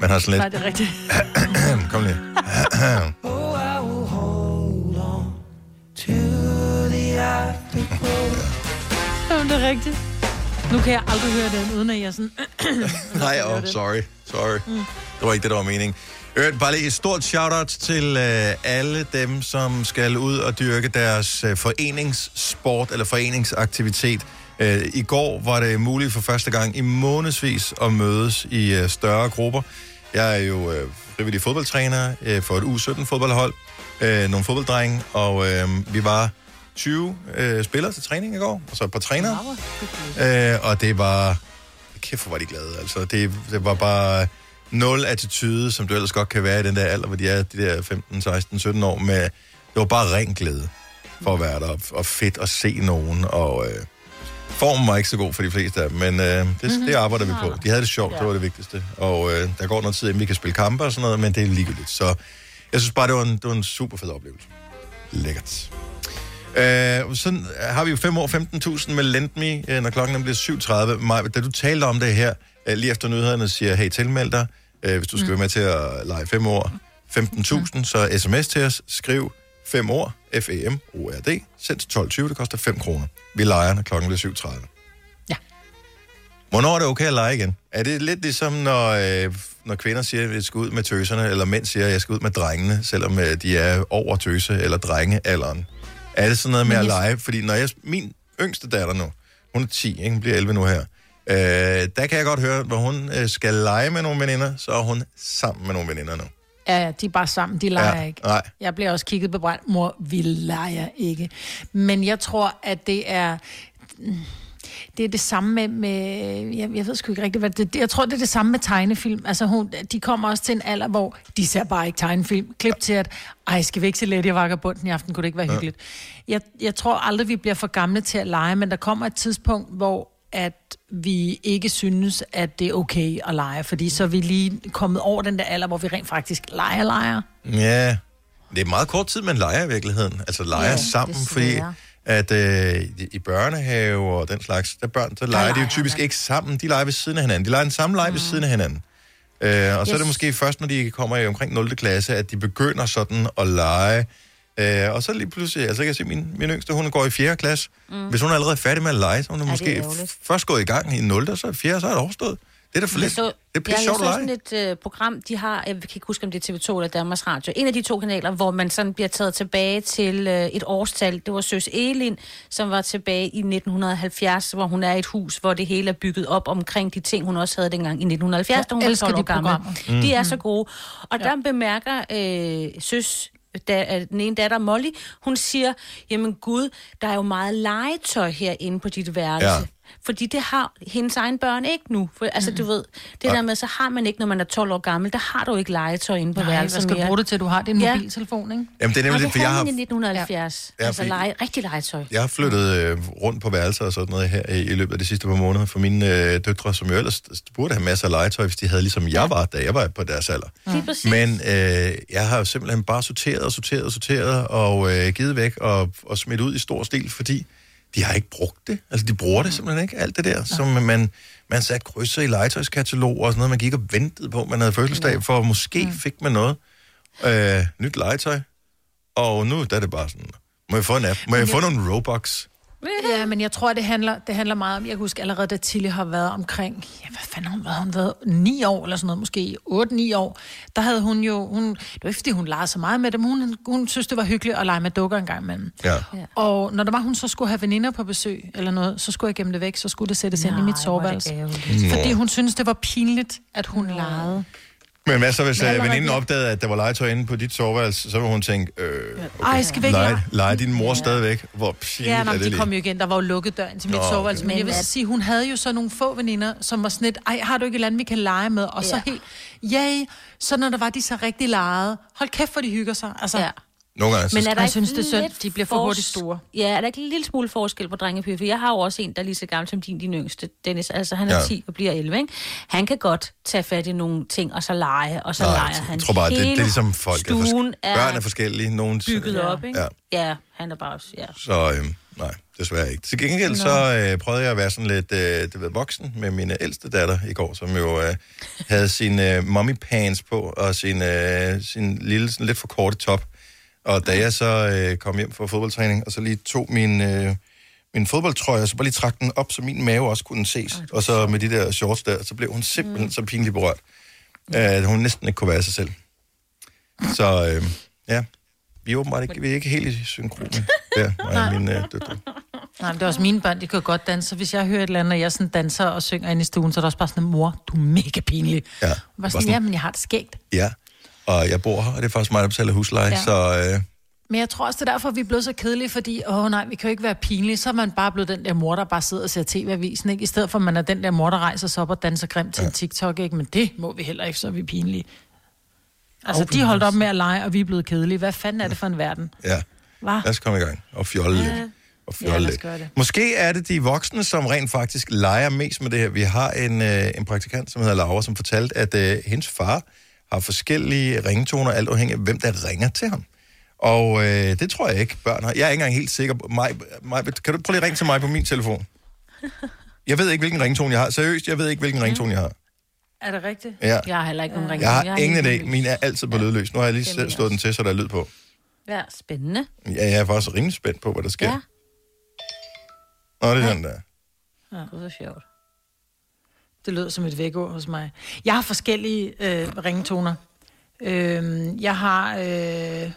Man har sådan Nej, lidt... det er rigtigt. Kom lige. Jamen, det er rigtigt. Nu kan jeg aldrig høre den, uden at jeg sådan... Nej, oh, sorry. Sorry. Mm. Det var ikke det, der var meningen. Øh, bare lige et stort shout-out til øh, alle dem, som skal ud og dyrke deres øh, foreningssport eller foreningsaktivitet. Øh, I går var det muligt for første gang i månedsvis at mødes i øh, større grupper. Jeg er jo øh, frivillig fodboldtræner øh, for et U17-fodboldhold, øh, nogle fodbolddrenge, og øh, vi var 20 øh, spillere til træning i går, og så et par trænere. Øh, og det var... Kæft, hvor var de glade. Altså, det, det var bare nul attitude, som du ellers godt kan være i den der alder, hvor de er de der 15, 16, 17 år. Med, det var bare ren glæde for at være der, og, og fedt at se nogen. Og øh, formen var ikke så god for de fleste af dem, men øh, det, mm-hmm. det arbejder vi på. De havde det sjovt, det var det vigtigste. Og øh, der går noget tid, inden vi kan spille kampe og sådan noget, men det er ligegyldigt. Så jeg synes bare, det var en, det var en super fed oplevelse. Lækkert. Øh, sådan har vi jo 5 år 15.000 med Lendme, øh, når klokken bliver 7.30. Maj, da du talte om det her, lige efter nyhederne, siger, hey, tilmeld dig, øh, hvis du skal være med til at lege 5 år. 15.000, så sms til os, skriv 5 år, F-E-M-O-R-D, send til 12.20, det koster 5 kroner. Vi leger, når klokken bliver 7.30. Ja. Hvornår er det okay at lege igen? Er det lidt ligesom, når, øh, når kvinder siger, at jeg skal ud med tøserne, eller mænd siger, at jeg skal ud med drengene, selvom øh, de er over tøse- eller drengealderen? Er det sådan noget med at lege? Fordi når jeg, min yngste datter nu, hun er 10, ikke? hun bliver 11 nu her, øh, der kan jeg godt høre, hvor hun øh, skal lege med nogle veninder, så er hun sammen med nogle veninder nu. Ja, de er bare sammen, de leger Ja, ikke. nej. Jeg bliver også kigget på brændt, mor, vi leger ikke. Men jeg tror, at det er... det er det samme med, med jeg, jeg ved sgu ikke rigtigt, hvad det, det Jeg tror, det er det samme med tegnefilm. Altså, hun, de kommer også til en alder, hvor de ser bare ikke tegnefilm. Klip til, at ej, skal vi ikke se Lady Vagabunden i aften? Kunne det ikke være Ja. hyggeligt? Jeg, jeg tror aldrig, vi bliver for gamle til at lege, men der kommer et tidspunkt, hvor at vi ikke synes, at det er okay at lege, fordi så er vi lige kommet over den der alder, hvor vi rent faktisk leger leger. Ja, det er meget kort tid, man leger i virkeligheden. Altså leger Ja, sammen, fordi at øh, i- børnehave og den slags, der børn, der leger de jo typisk man. ikke sammen. De leger ved siden af hinanden. De leger den samme leg ved siden af hinanden. Øh, og så er det Yes. måske først, når de kommer i omkring 0. klasse, at de begynder sådan at lege. Øh, og så lige pludselig, altså jeg kan se, min, min yngste, hun går i 4. klasse. Mm. Hvis hun er allerede færdig med at lege, så hun er er måske f- først gået i gang i 0. og så i 4. så er det overstået. Det er da for lidt. så, Det er pisse ja, sjovt at lege. sådan et øh, program, de har, jeg kan ikke huske, om det er TV2 eller Danmarks Radio, en af de to kanaler, hvor man sådan bliver taget tilbage til øh, et årstal. Det var Søs Elin, som var tilbage i 1970, hvor hun er i et hus, hvor det hele er bygget op omkring de ting, hun også havde dengang i 1970, Jeg da hun var elsker 12 år de gammel. Mm. De er Mm. så gode. Og der bemærker øh, Søs da, den ene datter, Molly, hun siger, jamen gud, der er jo meget legetøj herinde på dit værelse. Ja. Ja. Fordi det har hendes egen børn ikke nu. For, altså, du ved, det der med, så har man ikke, når man er 12 år gammel, der har du ikke legetøj inde på Nej, værelset hvad skal du mere. bruge det til? Du har din Ja. mobiltelefon, ikke? Jamen, det er nemlig Nej, det, for jeg har i 1970. Ja, Ja, altså lege, rigtig legetøj. Jeg har flyttet øh, rundt på værelser og sådan noget her i, i løbet af de sidste par måneder for mine øh, døtre, som jo ellers burde have masser af legetøj, hvis de havde ligesom jeg var, da jeg var på deres alder. Præcis. Men øh, jeg har jo simpelthen bare sorteret og sorteret og sorteret og øh, givet væk og, og smidt ud i stor stil, fordi de har ikke brugt det. Altså, de bruger det simpelthen ikke, alt det der, som man, man satte krydser i legetøjskatalog og sådan noget, man gik og ventede på, man havde fødselsdag, for måske fik man noget øh, nyt legetøj. Og nu der er det bare sådan, må jeg få en app? Må jeg få nogle Robux? Ja, men jeg tror, det handler, det handler meget om, jeg kan huske allerede, da Tilly har været omkring, ja, hvad fanden har hun været? Hun været 9 år eller sådan noget, måske 8-9 år. Der havde hun jo, hun, det var ikke, fordi hun legede så meget med dem, hun, hun synes, det var hyggeligt at lege med dukker en gang imellem. Ja. Og når der var, hun så skulle have veninder på besøg eller noget, så skulle jeg gemme det væk, så skulle det sættes ind i mit Nej, soveværelse. Fordi hun synes det var pinligt, at hun legede. Men hvad så, hvis uh, veninden opdagede, at der var legetøj inde på dit soveværelse, så vil hun tænke, øh, Ej, skal lege, ja. lege din mor stadigvæk? Hvor pinligt Ja, er nej, det de lige? kom jo igen. Der var jo lukket døren til mit Nå, soveværelse. okay. Men jeg vil så sige, hun havde jo så nogle få veninder, som var sådan lidt, ej, har du ikke et eller andet, vi kan lege med? Og så Ja. helt, yay, så når der var de så rigtig legede. Hold kæft, hvor de hygger sig. Altså, Ja. Nogle gange, Men er der jeg ikke synes, det er synd, lidt de bliver for hurtigt store. Ja, er der ikke en lille smule forskel på drenge og piger? For jeg har jo også en, der er lige så gammel som din, din yngste, Dennis. Altså, han er Ja. ja. 10 og bliver 11, ikke? Han kan godt tage fat i nogle ting, og så lege, og så Nej, leger jeg han. tror bare, det, det er ligesom folk. er Stuen fors- børn er forskellige. Nogle, bygget op, ikke? Ja. Ja, han er bare også, ja. Så øh, nej, desværre ikke. Til gengæld så øh, prøvede jeg at være sådan lidt øh, det ved, voksen med min ældste datter i går, som jo øh, havde sin øh, mommy pants på og sin, øh, sin lille, sådan lidt for korte top. Og da jeg så øh, kom hjem fra fodboldtræning, og så lige tog min, øh, min fodboldtrøje, og så bare lige trak den op, så min mave også kunne ses. Og så med de der shorts der, så blev hun simpelthen mm. så pinligt berørt, at hun næsten ikke kunne være sig selv. Så øh, ja, vi er åbenbart ikke, vi er ikke helt i synkron der, mig og mine øh, døtre. Nej, men det er også mine børn, de kan godt danse. Så hvis jeg hører et eller andet, og jeg sådan danser og synger ind i stuen, så er der også bare sådan, mor, du er mega pinlig. Ja, Var bare sådan, sådan- ja, men jeg har det skægt. ja. Og jeg bor her, og det er faktisk mig, der betaler husleje, Ja. ja. så øh, Men jeg tror også, det er derfor, vi er blevet så kedelige, fordi, åh nej, vi kan jo ikke være pinlige. Så er man bare blevet den der mor, der bare sidder og ser tv-avisen, ikke? I stedet for, at man er den der mor, der rejser sig op og danser grimt til ja. en TikTok, ikke? Men det må vi heller ikke, så er vi pinlige. Altså, de holdt op med at lege, og vi er blevet kedelige. Hvad fanden er det for en verden? ja, Hva? lad os komme i gang og fjolle Ja. lidt. Og Ja, fjolle lad os lidt. gøre det. Måske er det de voksne, som rent faktisk leger mest med det her. Vi har en, øh, en praktikant, som hedder Laura, som fortalte, at øh, hendes far har forskellige ringetoner, alt afhængig af, hvem der ringer til ham. Og øh, det tror jeg ikke, børn har. Jeg er ikke engang helt sikker på... Mig, mig, kan du prøve lige at ringe til mig på min telefon? Jeg ved ikke, hvilken ringtone jeg har. Seriøst, jeg ved ikke, hvilken ringtone jeg har. Er det rigtigt? Ja. Jeg har heller ikke nogen ring. Jeg har ingen idé. Min er altid på lydløs. Nu har jeg lige selv slået den til, så der er lyd på. Ja, spændende. Ja, jeg er faktisk rimelig spændt på, hvad der sker. Ja. Nå, det er den der. Ja. Det er sjovt. Det lød som et vækord hos mig. Jeg har forskellige øh, ringetoner. Øh, jeg har... Øh,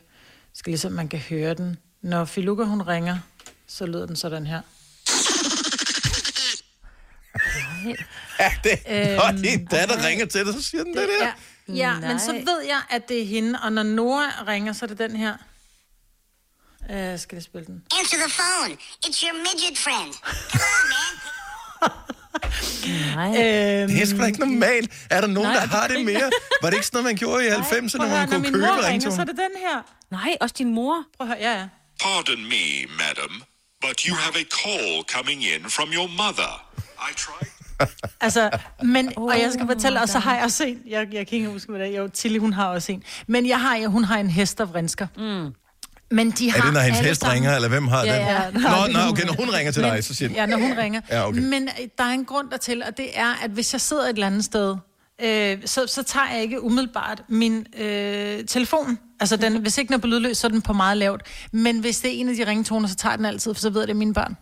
skal lige man kan høre den. Når Filuka, hun ringer, så lyder den sådan her. Ja, det, når Øhm, din datter ringer til dig, så siger den det, der. Ja, ja men så ved jeg, at det er hende. Og når Nora ringer, så er det den her. Jeg skal lige spille den. Answer the phone. It's your midget friend. Come on, man. Nej. Øhm, Det er sgu da ikke normalt. Er der nogen, Nej, der har det mere? Var det ikke sådan noget, man gjorde i 90'erne, Prøv hvor at høre, man når kunne min købe mor ringer, så er det den her. Nej, også din mor. Prøv at høre, ja, ja. Pardon me, madam, but you have a call coming in from your mother. I tried. Altså, men, oh, og jeg skal fortælle, og så har jeg også en, jeg, jeg kan ikke huske, hvad det er, jo, Tilly, hun har også en, men jeg har, ja, hun har en hest, der vrinsker. Mm. Men de har Er det, når hendes hest sammen- ringer, eller hvem har Ja, den? ja. Nå, nå, okay, når hun ringer til dig, Men- så siger den... Ja, når hun ringer. Ja, okay. Men øh, der er en grund dertil, og det er, at hvis jeg sidder et eller andet sted, øh, så, så tager jeg ikke umiddelbart min øh, telefon. Altså, den, hvis ikke den er på lydløs, så er den på meget lavt. Men hvis det er en af de ringetoner, så tager jeg den altid, for så ved jeg, det er mine børn.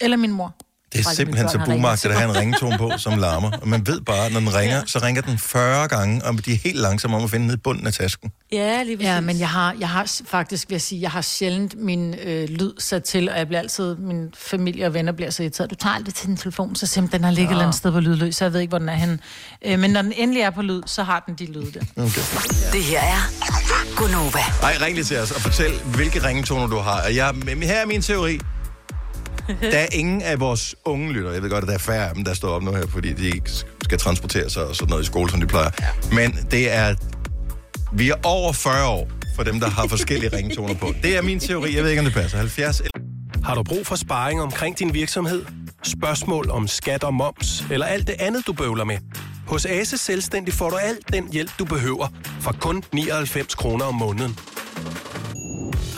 Eller min mor. Det er simpelthen så til at have en ringetone på, som larmer. Og man ved bare, når den ringer, så ringer den 40 gange, og de er helt langsomme om at finde ned i bunden af tasken. Ja, lige Ja, men jeg har, jeg har faktisk, vil jeg sige, jeg har sjældent min øh, lyd sat til, og jeg bliver altid, min familie og venner bliver så irriteret. Du tager aldrig til din telefon, så simpelthen, den har ligget et eller andet sted på lydløs, så jeg ved ikke, hvor den er henne. Øh, men når den endelig er på lyd, så har den de lyde der. Okay. Det her er Gunova. Ej, ring lige til os og fortæl, hvilke ringetoner du har. Og jeg, her er min teori. Der er ingen af vores unge lytter, jeg ved godt, at der er færre af dem, der står op nu her, fordi de ikke skal transportere sig og sådan noget i skole, som de plejer. Men det er, vi er over 40 år for dem, der har forskellige ringetoner på. Det er min teori, jeg ved ikke, om det passer. 70 Har du brug for sparring omkring din virksomhed? Spørgsmål om skat og moms, eller alt det andet, du bøvler med? Hos Ase Selvstændig får du alt den hjælp, du behøver, for kun 99 kroner om måneden.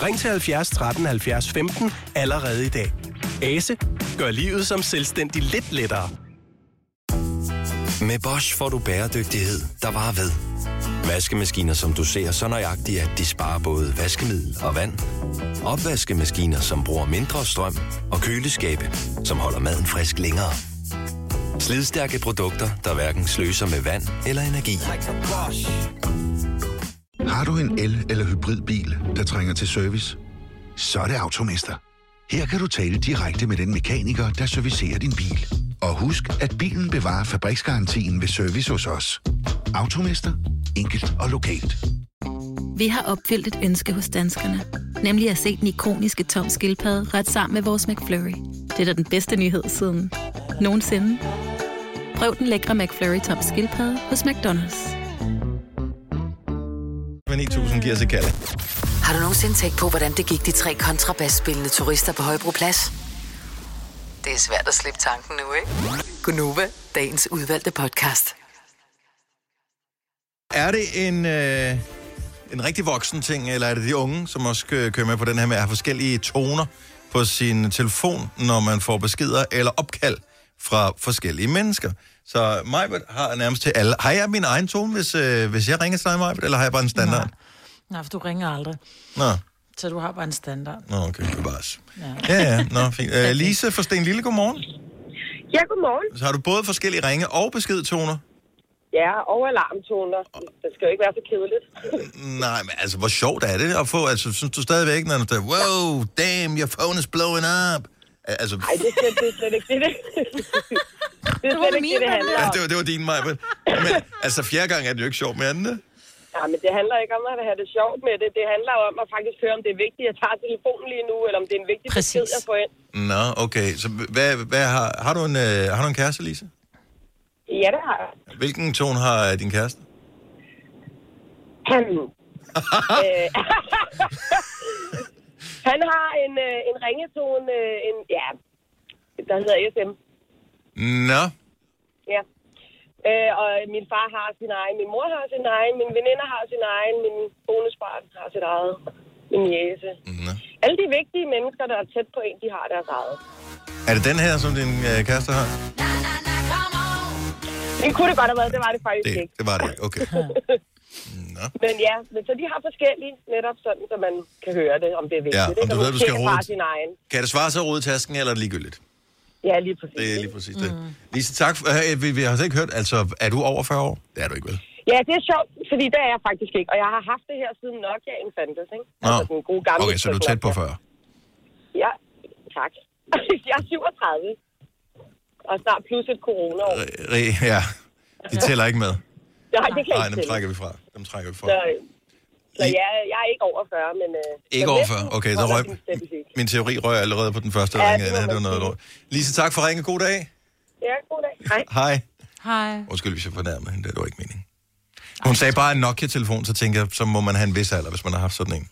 Ring til 70 13 70 15 allerede i dag. Ase gør livet som selvstændig lidt lettere. Med Bosch får du bæredygtighed, der varer ved. Vaskemaskiner, som du ser så nøjagtigt, at de sparer både vaskemiddel og vand. Opvaskemaskiner, som bruger mindre strøm. Og køleskabe, som holder maden frisk længere. Slidstærke produkter, der hverken sløser med vand eller energi. Har du en el- eller hybridbil, der trænger til service? Så er det Automester. Her kan du tale direkte med den mekaniker, der servicerer din bil. Og husk, at bilen bevarer fabriksgarantien ved service hos os. Automester. Enkelt og lokalt. Vi har opfyldt et ønske hos danskerne. Nemlig at se den ikoniske tom skildpadde ret sammen med vores McFlurry. Det er da den bedste nyhed siden nogensinde. Prøv den lækre McFlurry tom skildpadde hos McDonald's. med 9000 giver sig kalde. Har du nogensinde tænkt på, hvordan det gik de tre kontrabasspillende turister på Højbroplads? Det er svært at slippe tanken nu, ikke? Gunova, dagens udvalgte podcast. Er det en, øh, en rigtig voksen ting, eller er det de unge, som også kø- kører med på den her med at have forskellige toner på sin telefon, når man får beskeder eller opkald fra forskellige mennesker? Så Majbert har nærmest til alle. Har jeg min egen tone, hvis, øh, hvis jeg ringer til dig, Majbert, eller har jeg bare en standard? Nej, for du ringer aldrig. Nå, Så du har bare en standard. Nå okay, det var Ja. Ja, ja, nå, fint. Øh, Lise fra Sten Lille, godmorgen. Ja, godmorgen. Så har du både forskellige ringe- og beskedtoner? Ja, og alarmtoner. Det skal jo ikke være så kedeligt. Nej, men altså, hvor sjovt er det at få? Altså, synes du stadigvæk, når du siger, wow, damn, your phone is blowing up? Al- Altså, Nej, det, er slet- det er slet ikke det. Det, det er slet ikke det, det handler ja, det, var, det var din, Maja. Men altså, fjerde gang er det jo ikke sjovt med den, det? Ja, men det handler ikke om at have det sjovt med det. Det handler om at faktisk høre, om det er vigtigt, at jeg tager telefonen lige nu, eller om det er en vigtig besked, jeg får ind. Nå, okay. Så hvad, hvad har, har, du en, øh, har du en kæreste, Lise? Ja, det har jeg. Hvilken tone har øh, din kæreste? Han, øh, han har en, øh, en ringetone, øh, en, ja, der hedder SM. Nå, Ja. Øh, og min far har sin egen, min mor har sin egen, min veninder har sin egen, min bonusbarn har sit eget, min jæse. Alle de vigtige mennesker, der er tæt på en, de har deres eget. er det den her, som din øh, kæreste har? Det kunne det godt have været, det var det faktisk Det, ikke. det var det ikke, okay. Men ja, men så de har forskellige, netop sådan, så man kan høre det, om det er vigtigt. Ja, om du Og ved, du skal rode-. Kan det svare sig at rode tasken, eller er det ligegyldigt? Ja, lige præcis. Det er lige præcis det. Lise, tak. For, øh, vi, vi har slet ikke hørt, altså, er du over 40 år? Det er du ikke, vel? Ja, det er sjovt, fordi det er jeg faktisk ikke. Og jeg har haft det her siden Nokia'en fandtes, ikke? Nå. Altså den gode gamle. Okay, så du er tæt på 40. Ja, tak. jeg er 37. Og snart plus et corona-år. Re- Ja, de tæller ikke med. Nej, det kan Nej, ikke dem tælle. trækker vi fra. Dem trækker vi fra. Så, Så jeg, jeg er ikke over 40, men... Øh, Ikke over næsten 40. Okay, så røg, min teori røg allerede på den første, Ja, ringede. det Ja, det var noget lort. Lise, tak for ringe. God dag. Ja, god dag. Hej. Hej. Hej. Undskyld, hvis jeg fornærmede hende. Det var ikke meningen. Hun sagde bare en Nokia-telefon, så tænker jeg, så må man have en vis alder, hvis man har haft sådan en.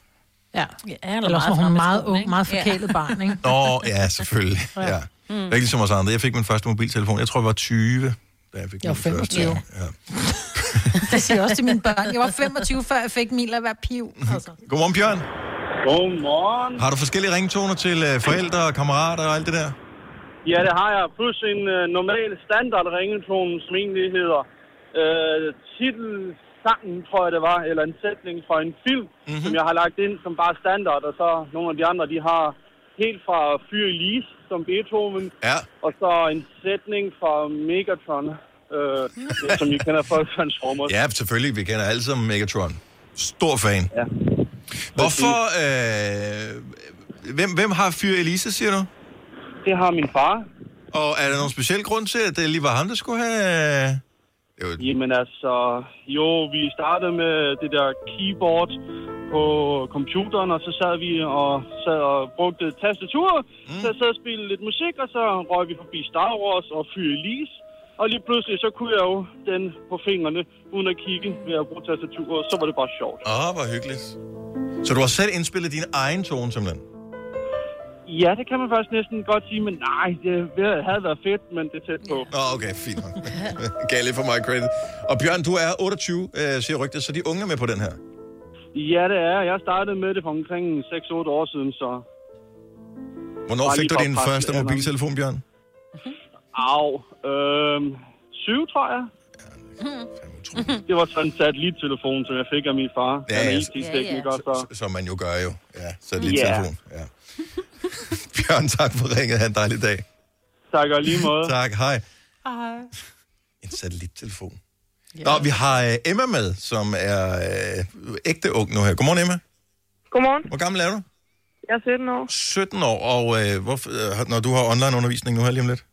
Ja. ja eller også var hun meget ung, meget forkælet barn, ikke? Nå, ja, selvfølgelig. Ja. Mm. Mm. Ikke ligesom os andre. Jeg fik min første mobiltelefon. Jeg tror, jeg var 20, da jeg fik Jeg var min første. 25. Ja. Det siger jeg også til mine børn. Jeg var 25, før jeg fik min lad være piv. Altså. Godmorgen, Bjørn. Godmorgen. Har du forskellige ringtoner til øh, forældre og kammerater og alt det der? Ja, det har jeg. Plus en øh, normal standard ringetone, som egentlig hedder øh, titelsangen, tror jeg det var, eller en sætning fra en film, Mhm. mm-hmm. som jeg har lagt ind som bare standard, og så nogle af de andre, de har helt fra Fyr Elise, som Beethoven, ja. og så en sætning fra Megatron, øh, som I kender fra Transformers. Ja, selvfølgelig. Vi kender alle sammen Megatron. Stor fan. Ja. Hvorfor... Øh, hvem, hvem har Fyr Elise, siger du? Det har min far. Og er der nogen speciel grund til, at det lige var ham, der skulle have... Jamen altså, jo, vi startede med det der keyboard på computeren, og så sad vi og, sad og brugte tastatur, mm. så sad og spillede lidt musik, og så røg vi forbi Star Wars og Fyr Elise. Og lige pludselig, så kunne jeg jo den på fingrene, uden at kigge ved at bruge tastaturet, så var det bare sjovt. Åh, hvor hyggeligt. Så du har selv indspillet din egen tone, simpelthen? Ja, det kan man faktisk næsten godt sige, men nej, det havde været fedt, men det er tæt på. Åh, oh, okay, fint. Gav lidt for meget credit. Og Bjørn, du er 28, øh, siger rygtet, så de unge er med på den her. Ja, det er. Jeg startede med det for omkring 6-8 år siden, så... Hvornår fik du din første mobiltelefon, Bjørn? Au. Øhm, syv, tror jeg. Det var sådan en satellittelefon, som jeg fik af min far. Ja, Han er ja, IT-tekniker, så... Som man jo gør jo. Ja, så lidt telefon. Ja. Bjørn, tak for ringet. Ha' en dejlig dag. Tak og lige måde. tak, hej. Hej. En satellittelefon. Nå, vi har øh, Emma med, som er øh, ægte ung nu her. Godmorgen, Emma. Godmorgen. Hvor gammel er du? Jeg er 17 år. 17 år, og øh, hvorfor, øh, når du har online undervisning nu her lige om lidt?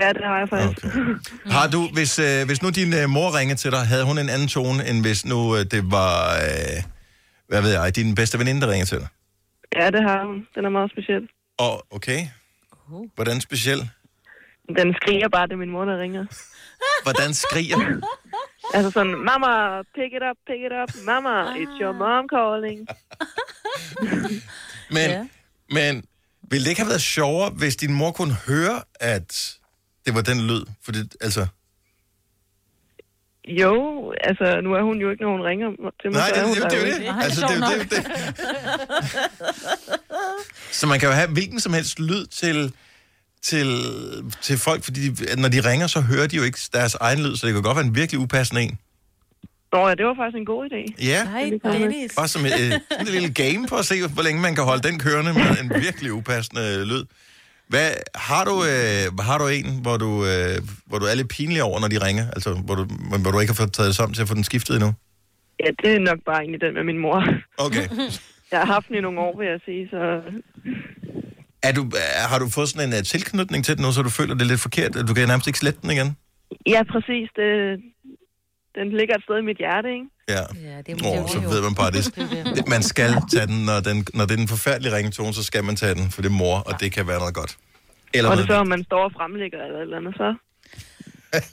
Ja, det har jeg faktisk. Okay. Har du, hvis, øh, hvis nu din øh, mor ringede til dig, havde hun en anden tone, end hvis nu øh, det var, øh, hvad ved jeg, din bedste veninde, der ringede til dig? Ja, det har hun. Den er meget speciel. Og okay, hvordan speciel? Den skriger bare, det min mor, der ringer. Hvordan skriger? Altså sådan, mama, pick it up, pick it up. Mama, it's your mom calling. Men, ja. men ville det ikke have været sjovere, hvis din mor kunne høre, at det var den lyd? For det, altså... Jo, altså, nu er hun jo ikke, når hun ringer til mig. Nej, så det, det, det, jo det, det. Altså, det, det, det. Så man kan jo have hvilken som helst lyd til, til, til folk, fordi de, når de ringer, så hører de jo ikke deres egen lyd, så det kan godt være en virkelig upassende en. Nå ja, det var faktisk en god idé. Ja, Nej, Dennis. bare som et, øh, sådan et lille game for at se, hvor længe man kan holde den kørende med en virkelig upassende lyd. Hvad, har, du, øh, har du en, hvor du, øh, hvor du er lidt pinlig over, når de ringer? Altså, hvor du, hvor du ikke har fået taget det sammen til at få den skiftet endnu? Ja, det er nok bare egentlig den med min mor. Okay. Jeg har haft den i nogle år, vil jeg sige, så... Er du, har du fået sådan en uh, tilknytning til den nu, så du føler det er lidt forkert? Du kan nærmest ikke slette den igen? Ja, præcis. Det, den ligger et sted i mit hjerte, ikke? Ja. ja det Åh, så ved man bare, det, det, man skal tage den når, den, når det er en forfærdelig ringetone, så skal man tage den, for det er mor, og det kan være noget godt. Eller og det er så, om man står og fremlægger eller et eller andet, så...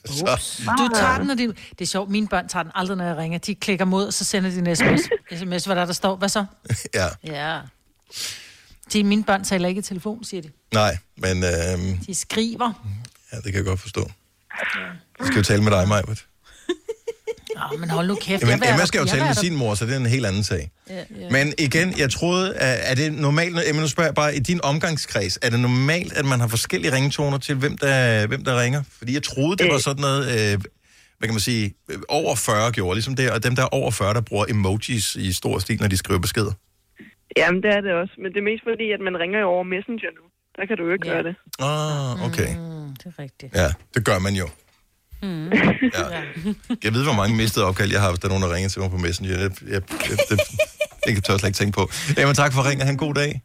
så. Du tager den, når de... Det er sjovt, mine børn tager den aldrig, når jeg ringer. De klikker mod, og så sender de en sms, sms hvad der, der står. Hvad så? Ja, Ja. De, mine børn taler ikke i telefon, siger de. nej, men øh, De skriver. ja, det kan jeg godt forstå. Jeg skal jo tale med dig, Majbert. Åh, men hold nu kæft. Jamen, jeg Emma skal jo jeg tale med sin mor, så det er en helt anden sag. Ja, ja. Men igen, jeg troede, at- er det normalt, Emma, nu spørger jeg bare, i din omgangskreds, er det normalt, at man har forskellige ringetoner til, hvem der, hvem der ringer? Fordi jeg troede, det var sådan noget, øh, hvad kan man sige, øh, over 40 gjorde, ligesom det, og dem, der er over 40, der bruger emojis i stor stil, når de skriver beskeder. Jamen, det er det også. Men det er mest fordi, at man ringer jo over Messenger nu. Der kan du jo ikke ja. gøre det. Ah, okay. Mm, det er rigtigt. Ja, det gør man jo. Mm. Ja. Jeg ved, hvor mange mistede opkald, jeg har, hvis der er nogen, der ringer til mig på Messenger. Jeg, jeg, jeg, det, det kan jeg slet ikke tænke på. Emma, tak for at ringe. Ha' en god dag.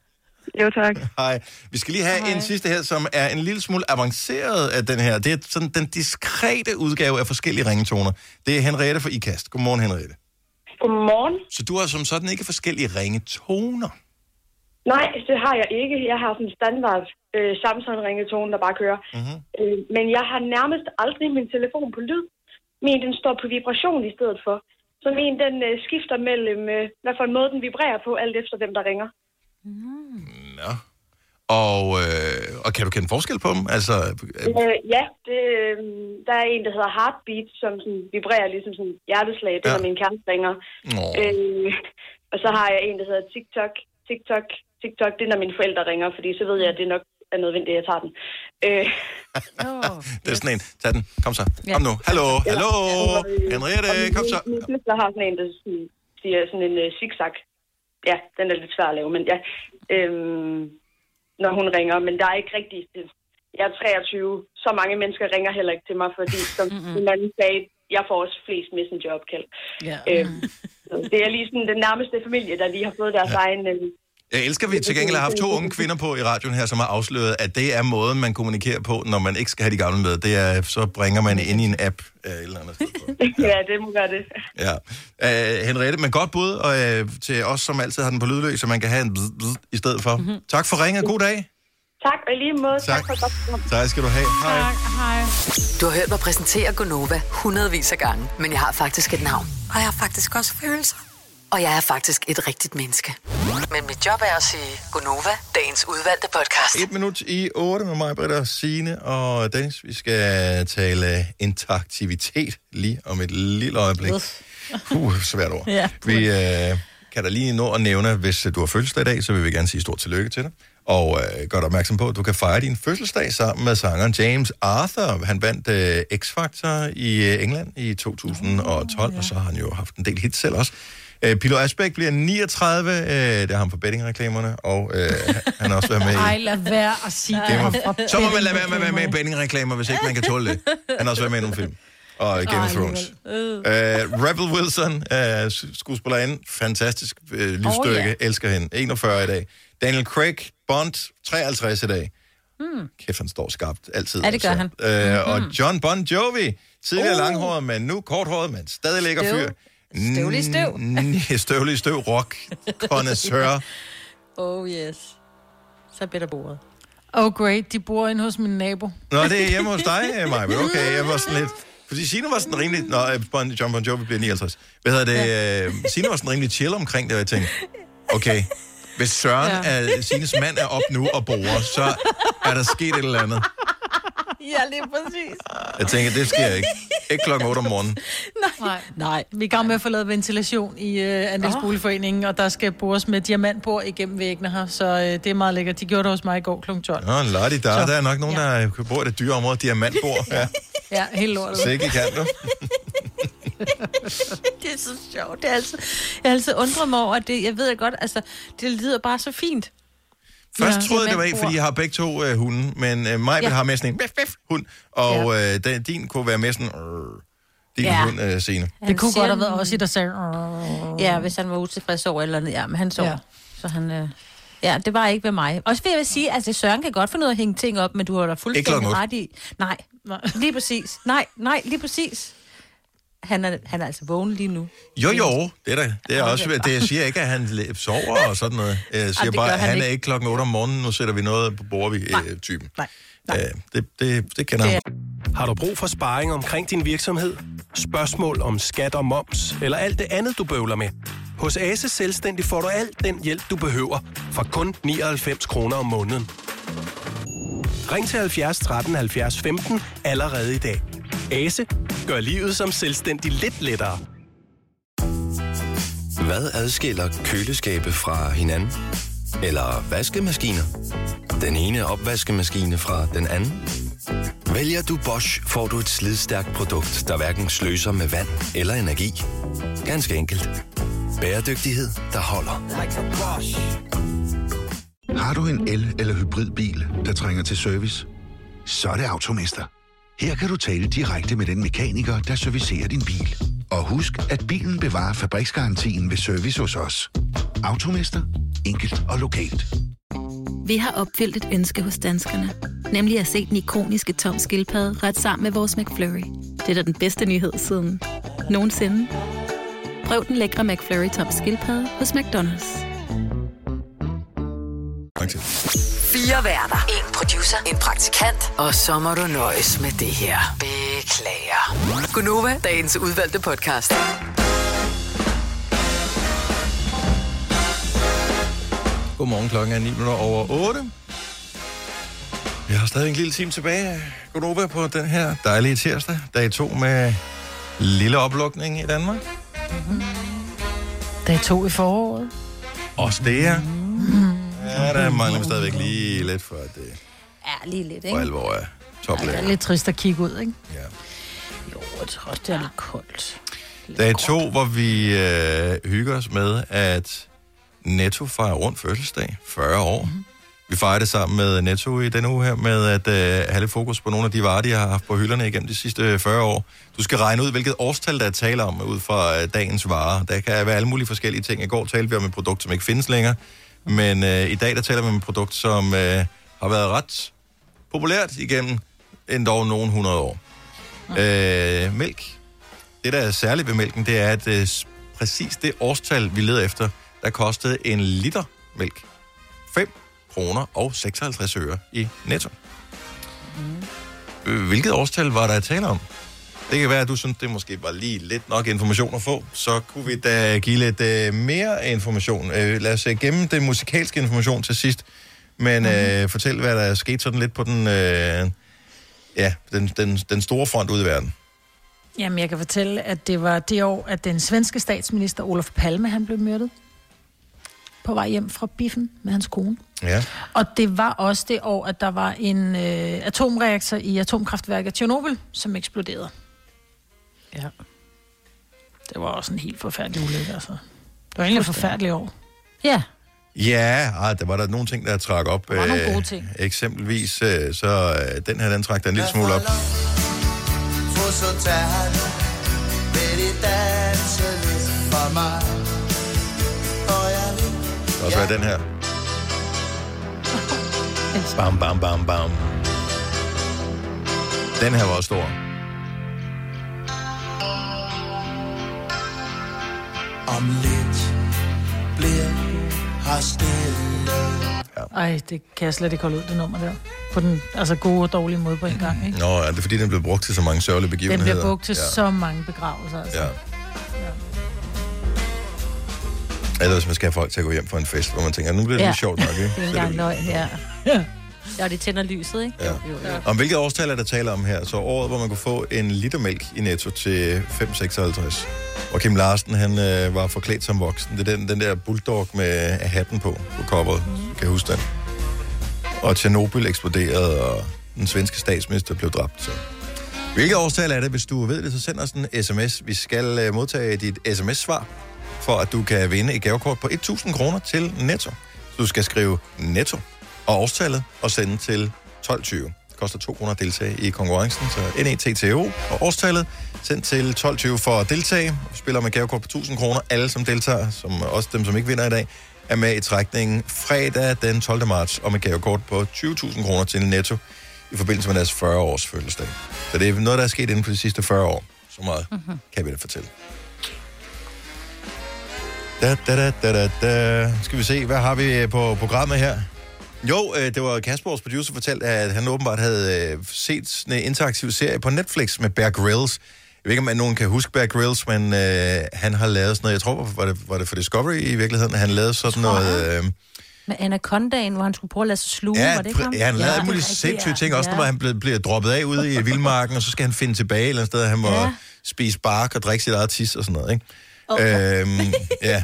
Jo, tak. Hej. Vi skal lige have Hej. en sidste her, som er en lille smule avanceret af den her. Det er sådan den diskrete udgave af forskellige ringetoner. Det er Henriette fra IKAST. Godmorgen, Henriette. Godmorgen. Så du har som sådan ikke forskellige ringetoner? Nej, det har jeg ikke. Jeg har sådan en standard øh, Samsung-ringetone, der bare kører. Mm-hmm. Øh, men jeg har nærmest aldrig min telefon på lyd. Min, den står på vibration i stedet for. Så min, den øh, skifter mellem, øh, hvad for en måde den vibrerer på, alt efter dem, der ringer. Nå. Og, øh, og kan du kende forskel på dem? Altså, øh, Øh, ja, det, øh, der er en, der hedder Heartbeat, som sådan vibrerer ligesom sådan hjerteslag. Det er, når min kæreste ringer. Åh. Øh, og så har jeg en, der hedder TikTok. TikTok, TikTok, det er, når mine forældre ringer, fordi så ved jeg, at det nok er nødvendigt, at jeg tager den. Øh, det er sådan en. Tag den. Kom så. Ja. Kom nu. Hallo, hallo. Ja. Henriette, kom så. Min søster har sådan en, der siger sådan en uh, zigzag. Ja, den er lidt svær at lave, men ja. Øhm, når hun ringer, men der er ikke rigtig... det- Jeg er 23. Så mange mennesker ringer heller ikke til mig, fordi som min anden sagde, jeg får også flest messenger-opkald. Ja. Øhm, så det er lige sådan den nærmeste familie, der lige har fået deres ja. egen... Øh, Jeg elsker, at vi til gengæld har haft to unge kvinder på i radioen her, som har afsløret, at det er måden, man kommunikerer på, når man ikke skal have de gamle med. Det er, så bringer man ind i en app øh, et eller andet sted. ja, det må gøre det. Ja. Uh, Henriette, men godt bud og, uh, til os, som altid har den på lydløs, så man kan have en bzz, bzz, i stedet for. Mm-hmm. Tak for ringet. God dag. Tak, og lige måde. Tak, Tak. for godt. Tak skal du have. Hej. Hej. Du har hørt mig præsentere Gonova hundredvis af gange, men jeg har faktisk et navn. Og jeg har faktisk også følelser. Og jeg er faktisk et rigtigt menneske. Men mit job er at sige Gonova, dagens udvalgte podcast. Et minut i 8 med mig, Britta, Signe og Dennis. Vi skal tale interaktivitet lige om et lille øjeblik. Uh, svært ord. Ja. Vi øh, kan da lige nå at nævne, hvis du har fødselsdag i dag, så vil vi gerne sige stort tillykke til dig. Og øh, gør dig opmærksom på, at du kan fejre din fødselsdag sammen med sangeren James Arthur. Han vandt øh, X-Factor i øh, England i 2012, og så har han jo haft en del hits selv også. Øh, Pilo Asbæk bliver 39, øh, det er ham for bettingreklamerne, og øh, han har også været med i... Ej, lad være at sige Det må, så må man lade være med at være med i bettingreklamer, hvis ikke man kan tåle det. Han har også været med i nogle film. Og Game of Ej, Thrones. alligevel. Uh, Rebel Wilson, uh, skuespillerinde, fantastisk uh, livsstykke, oh, ja. elsker hende. 41 i dag. Daniel Craig, Bond, 53 i dag. Hmm. Kæft, han står skarpt altid. Ja, det gør han. Uh, Og Mhm. John Bon Jovi, tidligere Uh. langhåret, men nu korthåret, men stadig lækker fyr. Støvlig støv. N- Støvlig støv, rock, connoisseur. Oh yes. Så bedre bordet. Oh great, de bor inde hos min nabo. Nå, det er hjemme hos dig, Maja. Okay, jeg var sådan lidt... Fordi Signe var sådan rimelig... Nå, øh, Bon- John Bon Jovi bliver 59. Hvad hedder det? Ja. Signe var sådan rimelig chill omkring det, og jeg tænkte, okay, hvis Søren, Ja. er, Signes mand, er op nu og bor, så er der sket et eller andet. Ja, lige præcis. Jeg tænker, det sker ikke. Ikke klokken 8 om morgenen. Nej. Nej. Vi er i gang med at få lavet ventilation i uh, Andelsboligforeningen, og der skal bores med diamantbord igennem væggene her, så uh, det er meget lækkert. De gjorde det hos mig i går kl. 12. Nå, lad der. Så- Der er nok nogen, der bor i det dyre område. Diamantbord. Ja. Ja, helt lortet. Sikke kan du. det er så sjovt. Det er altså, jeg har altid undret mig over, at det, jeg ved godt, altså, det lyder bare så fint. Først Ja. troede jeg, det var ikke, Diamantbord. fordi jeg har begge to øh, hunde, men øh, mig Ja. har med sådan en bif, bif, hund, og ja. øh, den, din kunne være med sådan... Øh, din Ja. hund, øh, Signe. Det kunne godt have været også i, der sagde... Ja, hvis han var utilfreds over eller andet. Ja, men han så. Ja. Så han... Øh, ja, det var ikke ved mig. Også vil jeg vil sige, at altså, Søren kan godt finde ud af at hænge ting op, men du har da fuldstændig ret i. Nej. lige præcis. Nej, nej, lige præcis. Han er, han er altså vågen lige nu. Jo, jo, det er da. Det er Hold også, det, jeg siger ikke, at han sover og sådan noget. Jeg siger bare, at han han er ikke. klokken 8 om morgenen, nu sætter vi noget på bordet, vi øh, typen. Nej. Øh, det, det, det kender han. Har du brug for sparring omkring din virksomhed? Spørgsmål om skat og moms, eller alt det andet, du bøvler med? Hos Ase Selvstændig får du alt den hjælp, du behøver, for kun 99 kroner om måneden. Ring til 70 13 70 15 allerede i dag. Ase gør livet som selvstændig lidt lettere. Hvad adskiller køleskabe fra hinanden? Eller vaskemaskiner? Den ene opvaskemaskine fra den anden? Vælger du Bosch, får du et slidstærkt produkt, der hverken sløser med vand eller energi. Ganske enkelt. Bæredygtighed, der holder. Har du en el- eller hybridbil, der trænger til service? Så er det Automester. Her kan du tale direkte med den mekaniker, der servicerer din bil. Og husk, at bilen bevarer fabriksgarantien ved service hos os. Automester. Enkelt og lokalt. Vi har opfyldt et ønske hos danskerne. Nemlig at se den ikoniske tom skildpadde ret sammen med vores McFlurry. Det er da den bedste nyhed siden nogensinde. Prøv den lækre McFlurry Tom Skilpadde hos McDonald's. Fire værter. En producer. En praktikant. Og så må du nøjes med det her. Beklager. Gunova, dagens udvalgte podcast. Godmorgen, klokken er 9 minutter over 8. Vi har stadig en lille time tilbage. Godnova på den her dejlige tirsdag. Dag 2 med lille oplukning i Danmark. Dag to i foråret. Også det her. Ja, der mangler vi stadigvæk lige lidt for, at det Ja, lige lidt, for ikke? alvor er Ej, det toplag. er lidt trist at kigge ud, ikke? Ja. Jo, jeg tror også, det er lidt koldt. Dag 2, hvor vi øh, hygger os med, at Netto fejrer rundt fødselsdag. 40 år. Mm-hmm. Vi fejrer det sammen med Netto i denne uge her, med at øh, have lidt fokus på nogle af de varer, de har haft på hylderne igennem de sidste 40 år. Du skal regne ud, hvilket årstal der er tale om, ud fra øh, dagens varer. Der kan være alle mulige forskellige ting. I går talte vi om et produkt, som ikke findes længere, men øh, i dag der taler vi om et produkt, som øh, har været ret populært igennem endda nogen 100 år. Øh, mælk. Det, der er særligt ved mælken, det er, at øh, præcis det årstal, vi leder efter, der kostede en liter mælk 5 kroner og 56 øre i netto. Mm. Hvilket årstal var der at tale om? Det kan være, at du synes, det måske var lige lidt nok information at få. Så kunne vi da give lidt øh, mere information. Øh, lad os øh, gemme den musikalske information til sidst. Men øh, fortæl, hvad der er sket sådan lidt på den, øh, ja, den, den, den store front ude i verden. Jamen, jeg kan fortælle, at det var det år, at den svenske statsminister Olof Palme, han blev myrdet på vej hjem fra biffen med hans kone. Ja. Og det var også det år, at der var en øh, atomreaktor i atomkraftværket Tjernobyl, som eksploderede. Ja. Det var også en helt forfærdelig ulykke, altså. Det var egentlig et forfærdeligt år. Ja. Ja, ah, der var der nogle ting, der trak op. Der var nogle Øh, gode ting. Eksempelvis, øh, så øh, den her, den trak der en lille smule op. Og så er den her. Bam, bam, bam, bam. Den her var også stor. Om lidt bliver her stille Ej, det kan jeg slet ikke holde ud, det nummer der. På den altså gode og dårlige måde på en gang, ikke? Nå, er det fordi, den blev brugt til så mange sørgelige Den begivenheder? bliver brugt til ja. så mange begravelser, altså. Ja. Eller hvis man skal have folk til at gå hjem for en fest, hvor man tænker, nu bliver det Ja. lidt sjovt nok, ikke? Det er ikke engang løgn, ja. Ja, det tænder lyset, ikke? Ja. Jo, jo. Om hvilket årstal er der tale om her? Så året, hvor man kunne få en liter mælk i Netto til 5,56. Og Kim Larsen, han øh, var forklædt som voksen. Det er den, den der bulldog med hatten på, på coveret. Mm. Kan jeg huske den? Og Tjernobyl eksploderede, og den svenske statsminister blev dræbt. Så. Hvilket årstal er det? Hvis du ved det, så send os en sms. Vi skal øh, modtage dit sms-svar, for at du kan vinde et gavekort på 1.000 kroner til Netto. Så du skal skrive Netto og årstallet og sende til 12.20. Det koster 2 kroner at deltage i konkurrencen, så NETTO og årstallet sendt til 12.20 for at deltage. Vi spiller med gavekort på 1.000 kroner. Alle, som deltager, som også dem, som ikke vinder i dag, er med i trækningen fredag den 12. marts om et gavekort på 20.000 kroner til Netto i forbindelse med deres 40-års fødselsdag. Så det er noget, der er sket inden for de sidste 40 år. Så meget Mhm. kan vi da fortælle. Da, da, da, da, da, da. Skal vi se, hvad har vi på programmet her? Jo, øh, det var Kasper, vores producer, fortalte, at han åbenbart havde øh, set sådan en interaktiv serie på Netflix med Bear Grylls. Jeg ved ikke, om nogen kan huske Bear Grylls, men øh, han har lavet sådan noget, jeg tror, var det, var det for Discovery i virkeligheden, han lavede sådan noget... Øh, Med Anacondaen, hvor han skulle prøve at lade sig sluge, Ja, var det ikke ham? ja, han lavede alle mulige sindssyge ting, også når han bliver, bliver droppet af ude i vildmarken, og så skal han finde tilbage et eller andet sted, han må Ja. ja. spise bark og drikke sit eget tis og sådan noget, ikke? Okay. Øhm, ja.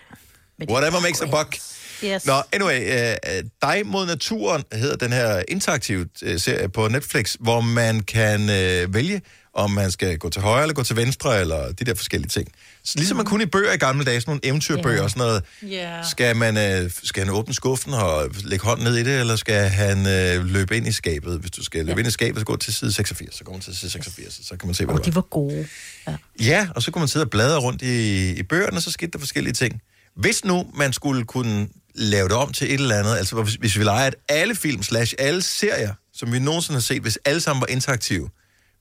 Whatever makes a buck. Yes. Nå, anyway, uh, Dig mod naturen hedder den her interaktive uh, serie på Netflix, hvor man kan uh, vælge, om man skal gå til højre eller gå til venstre, eller de der forskellige ting. Så ligesom man kunne i bøger i gamle dage, sådan nogle eventyrbøger og sådan noget. Ja. Skal, man, øh, skal han åbne skuffen og lægge hånden ned i det, eller skal han øh, løbe ind i skabet? Hvis du skal løbe Ja. ind i skabet, så gå til side 86. Så går man til side 86, så kan man se, hvad Og det de var. var gode. Ja. Ja, og så kunne man sidde og bladre rundt i, i bøgerne, og så skete der forskellige ting. Hvis nu man skulle kunne lave det om til et eller andet, altså hvis, hvis vi leger, at alle film slash alle serier, som vi nogensinde har set, hvis alle sammen var interaktive,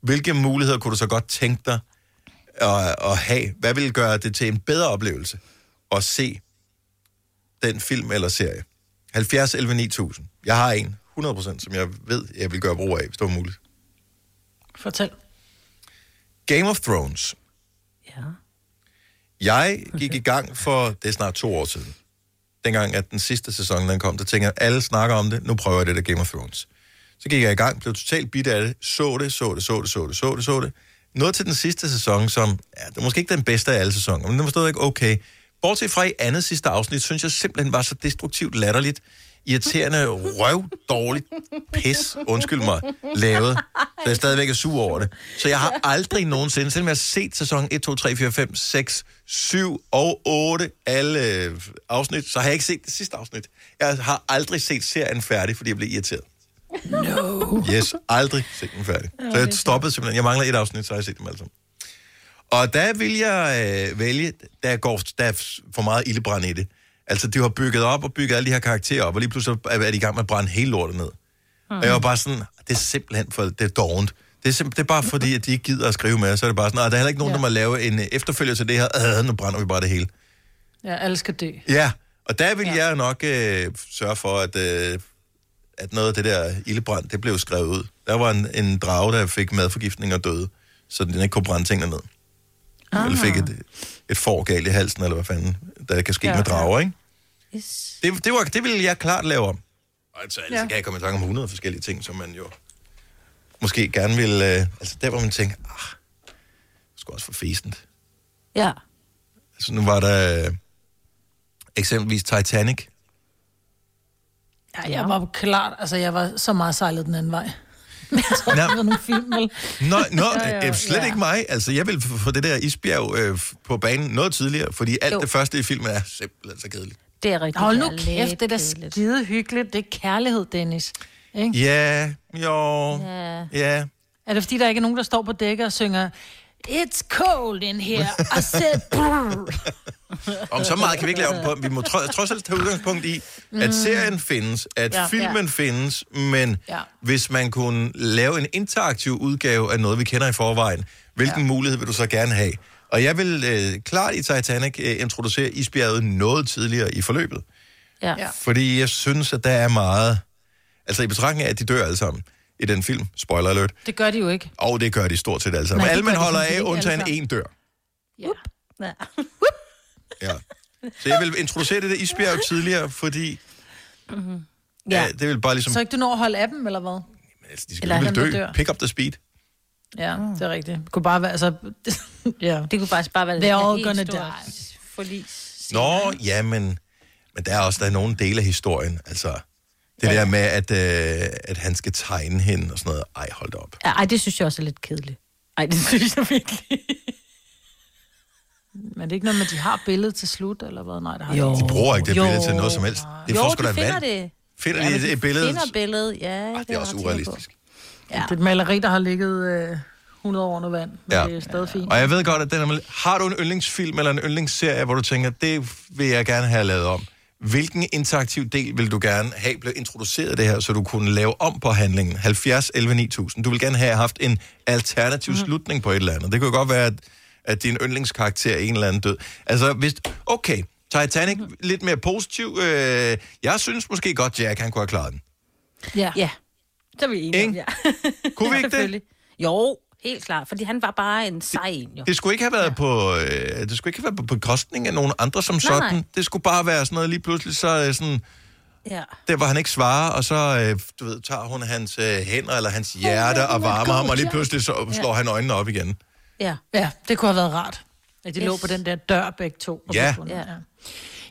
hvilke muligheder kunne du så godt tænke dig, at, at have? Hvad vil gøre det til en bedre oplevelse at se den film eller serie? 70 11 9000. Jeg har en, 100%, som jeg ved, jeg vil gøre brug af, hvis det var muligt. Fortæl. Game of Thrones. Ja. Jeg gik i gang for, det er snart to år siden. Dengang, at den sidste sæson, den kom, der tænker jeg, alle snakker om det, nu prøver jeg det der Game of Thrones. Så gik jeg i gang, blev totalt bit af det, så det, så det, så det, så det, så det, så det. Noget til den sidste sæson, som, ja, det er måske ikke den bedste af alle sæsoner, men den var stadig okay. Bortset fra i andet sidste afsnit, synes jeg simpelthen var så destruktivt latterligt, irriterende, røv, dårligt, pis, undskyld mig, lavet. Så jeg stadigvæk er sur over det. Så jeg har aldrig nogensinde, selvom jeg har set sæson 1, 2, 3, 4, 5, 6, 7 og 8, alle øh, afsnit, så har jeg ikke set det sidste afsnit. Jeg har aldrig set serien færdig, fordi jeg blev irriteret. No. Yes, aldrig set den færdig. Så jeg stoppede simpelthen. Jeg mangler et afsnit, så har jeg set dem alle sammen. Og der vil jeg øh, vælge, der går der er for meget ildebrand i det. Altså, de har bygget op og bygget alle de her karakterer op, og lige pludselig er de i gang med at brænde hele lortet ned. Mm. Og jeg var bare sådan, det er simpelthen for, det er dårligt. Det er, det er bare fordi, at de ikke gider at skrive med, så er det bare sådan, "Nå, der er heller ikke nogen, ja. der må lave en øh, efterfølger til det her, øh, nu brænder vi bare det hele. Ja, alle skal dø. Ja, og der vil ja. jeg nok øh, sørge for, at, øh, at noget af det der ildebrand, det blev skrevet ud. Der var en, en drage, der fik madforgiftning og døde, så den ikke kunne brænde tingene ned. Ah. Eller fik et, et får galt i halsen, eller hvad fanden, der kan ske ja, med drager, ikke? Yes. Det, det, var, det ville jeg klart lave om. Og altså, altså Ja. ja. kan jeg komme i tanke om 100 forskellige ting, som man jo måske gerne vil... Øh, altså der, hvor man tænker, ah, det skulle også for fæsent. Ja. Altså nu var der øh, eksempelvis Titanic. Ja, jeg var klart, altså jeg var så meget sejlet den anden vej. Jeg tror, Nå. nogle film, vel? Nå, nå Ja, ja, øh, slet ja. ikke mig. Altså, jeg vil få det der isbjerg øh, på banen noget tidligere, fordi alt Jo. det første i filmen er simpelthen så kedeligt. Det er rigtig Hold nu kærligt, kæft, det er da skide hyggeligt. Det er kærlighed, Dennis. Ikke? Ja, jo, Ja. ja. Er det fordi, der ikke er nogen, der står på dækket og synger It's cold in here. I said... brrr." Om så meget kan vi ikke lave om på. Vi må tro- trods alt tage udgangspunkt i, at serien findes, at Ja. filmen ja. findes, men Ja. hvis man kunne lave en interaktiv udgave af noget, vi kender i forvejen, hvilken ja. mulighed vil du så gerne have? Og jeg vil øh, klart i Titanic øh, introducere isbjerget noget tidligere i forløbet. Ja. Ja. Fordi jeg synes, at der er meget... Altså i betragtning af, at de dør alle sammen i den film. Spoiler alert. Det gør de jo ikke. Og det gør de stort set alle sammen. Nej, alle man holder af, undtagen en dør. Ja. Ja. Ja. Så jeg vil introducere det der isbjerg tidligere, fordi Mm-hmm. ja. ja, det vil bare ligesom... Så ikke du når at holde af dem, eller hvad? Altså, de skal Eller dø. dør. Pick up the speed. Ja, det er rigtigt. Det kunne bare være, altså... ja. Det kunne faktisk bare være They're all gonna die. Forlis. Nå, ja, men, men der er også der er nogle dele af historien. Altså, det Ja. der med, at, øh, at han skal tegne hende og sådan noget. Ej, hold da op. Ja, ej, det synes jeg også er lidt kedeligt. Ej, det synes jeg virkelig. Men det er ikke noget med, at de har billedet til slut, eller hvad? Nej, det har Jo. de De bruger ikke det Jo. billede til noget som helst. Det er jo, de finder vand. det. Finder Ja, de men et, billede? finder billedet, ja. Ej, det er også urealistisk. Ja. Det er et maleri, der har ligget øh, 100 år under vand, men Ja. ja. det er stadig fint. Og jeg ved godt, at den er... Har du en yndlingsfilm eller en yndlingsserie, hvor du tænker, det vil jeg gerne have lavet om? Hvilken interaktiv del vil du gerne have blevet introduceret det her, så du kunne lave om på handlingen? 70, 11, 9000. Du vil gerne have haft en alternativ mm. slutning på et eller andet. Det kunne godt være, at, at din yndlingskarakter er en eller anden død. Altså, hvis... Okay, Titanic, mm. lidt mere positiv. Øh, jeg synes måske godt, Jack, han kunne have klaret den. Ja. Ja. Så er vi enige om, Ikke? ja. Kunne vi ikke det? Jo, helt klart. Fordi han var bare en sej en, jo. Det skulle ikke have været på, øh, det skulle ikke have været på bekostning af nogen andre som Nej, sådan. nej. Det skulle bare være sådan noget lige pludselig, så øh, sådan, Ja. der hvor han ikke svarer, og så, øh, du ved, tager hun hans øh, hænder eller hans hjerte og varmer ham, og lige pludselig så slår han øjnene op igen. Ja. Ja, det kunne have været rart. At de yes. Lå på den der dør begge to. og Ja. fundet, ja.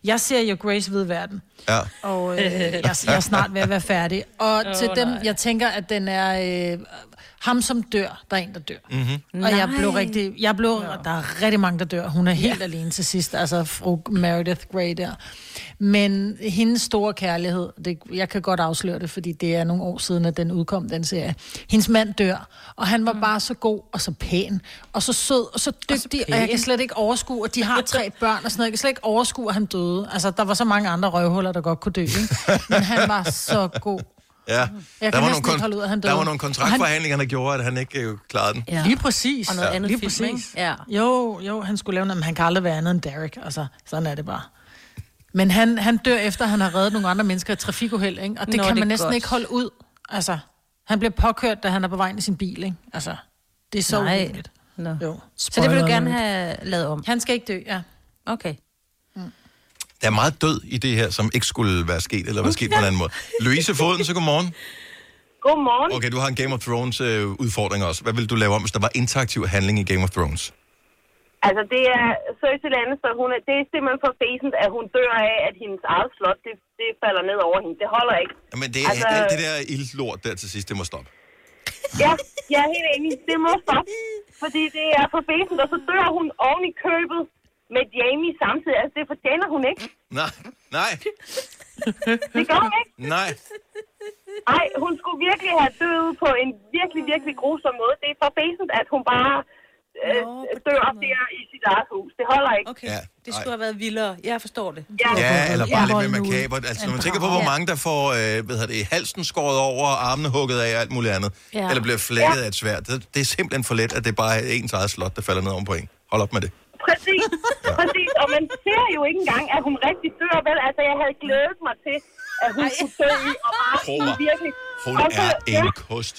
Jeg ser jo Grace ved verden, Ja. og øh, jeg, jeg er snart ved at være færdig. Og oh, til dem, nej. jeg tænker, at den er øh, ham som dør, der er en, der dør. Mm-hmm. Og jeg Nej. blev rigtig, jeg blev, der er rigtig mange, der dør. Hun er helt ja. alene til sidst, altså fru Meredith Grey der. Men hendes store kærlighed, det, jeg kan godt afsløre det, fordi det er nogle år siden, at den udkom, den serie. Hendes mand dør, og han var mm. bare så god og så pæn, og så sød og så dygtig, og, og jeg kan slet ikke overskue, at de har tre børn og sådan noget. Jeg kan slet ikke overskue, at han døde. Altså, der var så mange andre røvhuller, der godt kunne dø, ikke? Men han var så god. Ja. Jeg der kan var, nogle ikke holde ud, han der var nogle kontraktforhandlinger, der gjorde, at han ikke øh, klarede den. Ja. Lige præcis. Og noget andet Lige film, præcis. ikke? Ja. Jo, jo, han skulle lave noget, men han kan aldrig være andet end Derek. Altså, sådan er det bare. Men han, han dør efter, at han har reddet nogle andre mennesker i trafikuheld, ikke? Og det Nå, kan det man er næsten godt. ikke holde ud. Altså, han bliver påkørt, da han er på vej ind i sin bil, ikke? Altså, det er så Nej. urimeligt. Jo. Så det vil du gerne have lavet om? Han skal ikke dø, ja. Okay. Der er meget død i det her, som ikke skulle være sket, eller være sket på en anden måde. Louise Foden, så godmorgen. Godmorgen. Okay, du har en Game of Thrones øh, udfordring også. Hvad vil du lave om, hvis der var interaktiv handling i Game of Thrones? Altså, det er Cersei Lannister, hun er, det er simpelthen for fæsent, at hun dør af, at hendes eget slot, det, det falder ned over hende. Det holder ikke. Men det er altså... alt det der ildlort der til sidst, det må stoppe. Ja, jeg er helt enig. Det må stoppe. Fordi det er for fæsent, og så dør hun oven i købet med Jamie samtidig. Altså, det fortjener hun ikke. Nej, nej, Det gør hun ikke. nej. Nej, hun skulle virkelig have døet på en virkelig, virkelig grusom måde. Det er for fæsent, at hun bare øh, dør der i sit eget hus. Det holder ikke. Okay, Ja, det skulle have været vildere. Jeg forstår det. Ja, eller bare lidt hold mere makabert. Altså, når man tænker på, hvor mange der får øh, hvad hedder det, halsen skåret over, armene hugget af og alt muligt andet, Ja. eller bliver flækket af et sværd, det, det er simpelthen for let, at det bare er ens eget slot, der falder ned om på en. Hold op med det. Præcis, præcis. Og man ser jo ikke engang, at hun rigtig dør, vel? Altså, jeg havde glædet mig til, at hun skulle dø i, og bare virkelig... Hun Og så- er ja. en kost.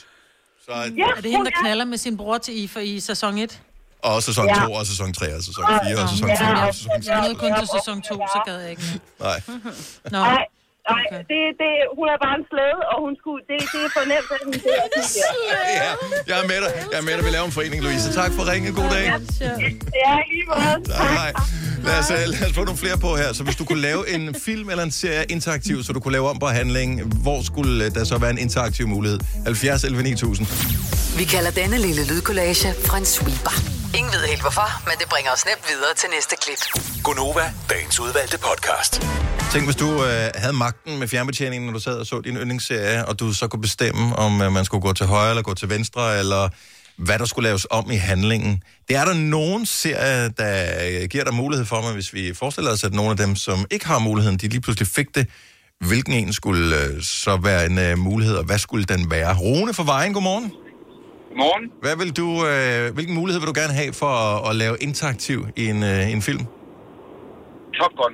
Så, Ja, Er det hende, der knaller med sin bror til I for i sæson 1? og sæson Ja. 2, og sæson 3, og sæson 4, og sæson 5, og sæson 6. Jeg nåede kun til sæson 2, så gad jeg ikke. Nej. Nå. Nej, nej, det, det, hun er bare en slæde, og hun skulle, det, det er fornemt, at hun dør. Ja, jeg er med dig. Jeg er med dig. Vi laver en forening, Louise. Tak for ringen. God dag. Ja, lige. Nej, nej. Lad os, øh, lad os få nogle flere på her. Så hvis du kunne lave en film eller en serie interaktiv, så du kunne lave om på handlingen, hvor skulle øh, der så være en interaktiv mulighed? 70 11 9000. Vi kalder denne lille lydkollage en sweeper. Ingen ved helt hvorfor, men det bringer os nemt videre til næste klip. Gonova, dagens udvalgte podcast. Tænk, hvis du øh, havde magten med fjernbetjeningen, når du sad og så din yndlingsserie, og du så kunne bestemme, om øh, man skulle gå til højre eller gå til venstre, eller hvad der skulle laves om i handlingen. Det er der nogen serier, der øh, giver dig mulighed for, men hvis vi forestiller os, at nogle af dem, som ikke har muligheden, de lige pludselig fik det, hvilken en skulle øh, så være en øh, mulighed, og hvad skulle den være? Rune fra Vejen, godmorgen. Godmorgen. Hvad vil du, øh, hvilken mulighed vil du gerne have for at, at lave interaktiv i en, øh, en film? Top Gun.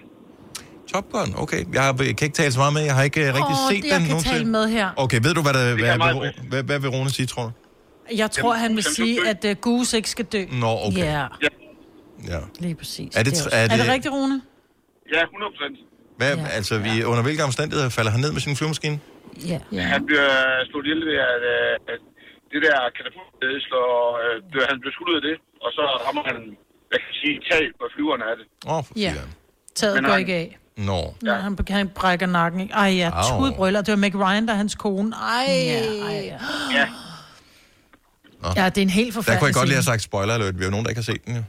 Top Gun, okay. Jeg, har, jeg kan ikke tale så meget med, jeg har ikke uh, rigtig Åh, set det, jeg den kan nogensinde. tale med her. Okay, ved du, hvad, der, hvad, hvad, hvad, hvad vil Rune sige, tror du? Jeg tror, han vil sige, at uh, Goose ikke skal dø. Nå, okay. Ja, Ja. lige præcis. Er det, er det, er det rigtigt, Rune? Ja, 100 procent. Hvad, ja. Altså, vi, under hvilke omstændigheder falder han ned med sin flyvemaskine? Ja. ja. Han bliver slået ihjel ved, at, øh, at det der katapult øh, slår... Øh, han bliver skudt ud af det, og så rammer han, hvad kan jeg sige, tag på flyverne af det. Åh, oh, for Ja. Taget Men går han- ikke af. Nå. Ja. Han, han brækker nakken. Ej, ja, tudbrøller. Det var Meg Ryan, der er hans kone. Ej. Ja, ej, ja. Ja. ja, det er en helt Der forfærdelig kunne jeg godt lige have sagt spoiler alert. Vi er jo nogen, der ikke har set den, jo.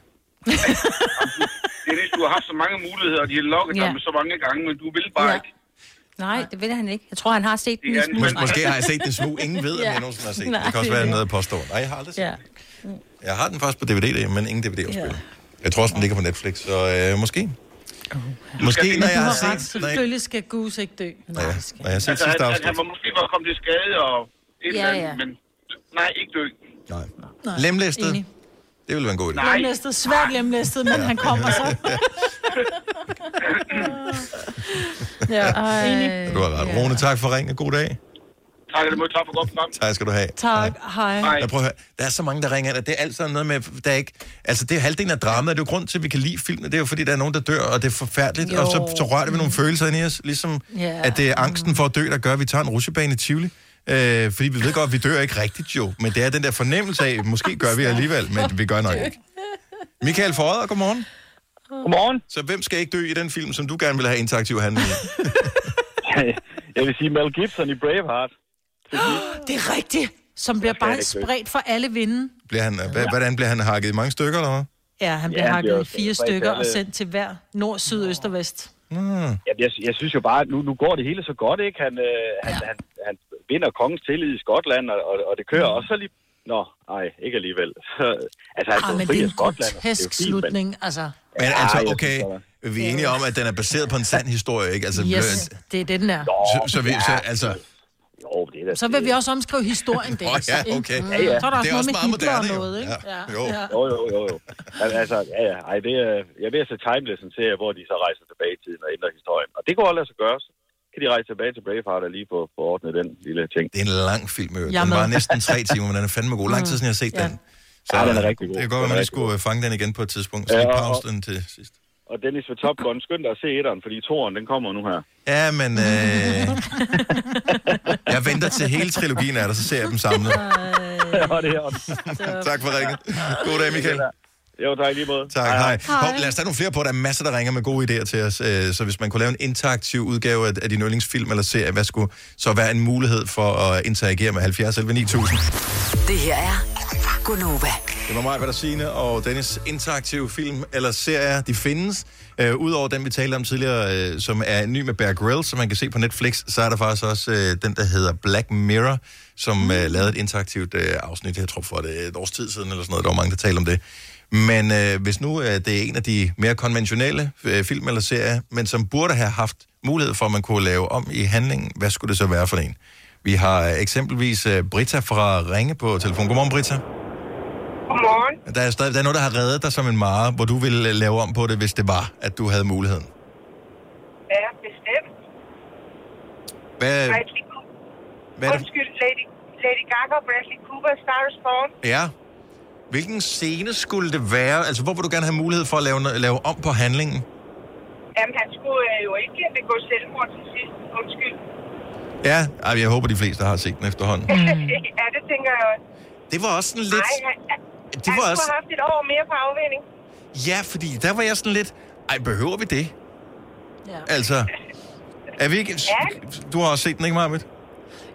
Det er det, du har haft så mange muligheder, og de har lukket Ja. dig med så mange gange, men du vil bare Ja. ikke. Nej, det vil han ikke. Jeg tror, han har set den i smule. Mås- måske har jeg set den smug. Ingen ved, om jeg nogensinde har set den. Det kan også være noget at påstå. Nej, jeg har aldrig set Ja. den. Jeg har den først på DVD, men ingen DVD-afspiller. Jeg tror også, den ligger på Netflix, så øh, måske. Måske, når jeg har ret. set... Jeg, Selvfølgelig skal Goose ikke dø. når jeg, når jeg har set Altså, sidste han, afsnit. han var måske bare kommet til skade og et Ja, eller andet, ja. men nej, ikke dø. Nej. Lemlæstet. Enig. Det ville være en god idé. Nej. Lemlæstet, svært lemlæstet, men han kommer så. ja, enig. Du har ret. Rune, tak for ringen. God dag. Tak, det må tak for godt program. Tak skal du have. Tak, hej. Jeg prøver at høre. Der er så mange, der ringer ind, og det er alt sådan noget med, der er ikke, altså det er halvdelen af dramaet, det er jo grund til, at vi kan lide filmen, det er jo fordi, der er nogen, der dør, og det er forfærdeligt, Jo. og så, så rører det ved nogle følelser ind i os, ligesom Ja. at det er angsten for at dø, der gør, at vi tager en rutsjebane i Tivoli. Øh, fordi vi ved godt, at vi dør ikke rigtigt jo, men det er den der fornemmelse af, måske gør vi alligevel, men vi gør nok ikke. Michael Forder, godmorgen. Godmorgen. Så hvem skal ikke dø i den film, som du gerne vil have interaktiv handling i? Jeg vil sige Mel Gibson i Braveheart. Det er rigtigt. Som bliver bare spredt for alle vinde. Bliver han, ja. Hvordan bliver han hakket i mange stykker, eller hvad? Ja, han bliver Ja, ja, han hakket i fire stykker og sendt til hver nord, syd, øst og vest. Mm. Ja, jeg, jeg synes jo bare, at nu, nu går det hele så godt, ikke? Han, øh, han, han, han vinder kongens tillid i Skotland, og, og, og det kører Mm. også så lige... Nå, nej, ikke alligevel. Så, altså, han Ah, går men fri det er en Skotland. og det er jo fint, men- slutning, altså. Men Ja, altså, okay, vi er enige om, at den er baseret på en sand historie, ikke? Altså, Yes, det er det, den er. Så, så, vi, så altså, Jo, det er da... Så vil vi også omskrive historien, det. Åh, ja, okay. Mm. Ja, ja. Så er der Det også er noget også med meget Hitler og moderne, jo. noget, ikke? Ja. Ja. Jo. Jo, jo, jo, jo. Al- Altså, ja, ja. Ej, det er, jeg er ved at se Timeless, en serie, hvor de så rejser tilbage i tiden og ændrer historien. Og det går aldrig så gøre. Så kan de rejse tilbage til Braveheart og lige få, få ordnet den lille ting. Det er en lang film, jo. Den var næsten tre timer, men den er fandme god. Lang tid siden, jeg har set Ja. den. Ja, den er rigtig god. Det kan godt være, man lige skulle øh, fange den igen på et tidspunkt. Så Ja, lige og- pause den til sidst. Og Dennis ved Top Gun, skynd dig at se etteren, fordi toeren, den kommer nu her. Ja, men øh, jeg venter til hele trilogien er der, så ser jeg dem samlet. ja, det er tak for ringet. God dag, Michael. Jo, tak lige måde. Tak, hej. Hov, lad os tage nogle flere på. Der er masser, der ringer med gode idéer til os. øh, Så hvis man kunne lave en interaktiv udgave af, af din yndlingsfilm eller serie, hvad skulle så være en mulighed for at interagere med 70 11 9000? Det her er Gunova. Det var mig, hvad der Signe og Dennis interaktive film eller serier, de findes. Øh, Udover den, vi talte om tidligere, øh, som er ny med Bear Grylls, som man kan se på Netflix, så er der faktisk også øh, den, der hedder Black Mirror, som øh, lavede et interaktivt øh, afsnit, jeg tror for det er et års tid siden, eller sådan noget, der var mange, der talte om det. Men øh, hvis nu øh, det er en af de mere konventionelle øh, film eller serier, men som burde have haft mulighed for, at man kunne lave om i handlingen, hvad skulle det så være for en? Vi har øh, eksempelvis øh, Britta fra Ringe på telefon. Godmorgen, Britta. Godmorgen. Der er, stadig, der er noget, der har reddet dig som en mare, hvor du ville øh, lave om på det, hvis det var, at du havde muligheden. Ja, bestemt. Hvad, Bradley Cooper. hvad er det? Undskyld, Lady, Lady Gaga og Bradley Cooper, Star Born. Ja. Hvilken scene skulle det være? Altså, hvor vil du gerne have mulighed for at lave, lave om på handlingen? Jamen, han skulle øh, jo ikke begå selvmord til sidst. Undskyld. Ja, ej, jeg håber, de fleste har set den efterhånden. ja, det tænker jeg også. Det var også sådan lidt... Nej, han, han, Det var han også... have haft et år mere på afvinding. Ja, fordi der var jeg sådan lidt... Ej, behøver vi det? Ja. Altså... Er vi ikke... Du har også set den, ikke, Marvitt?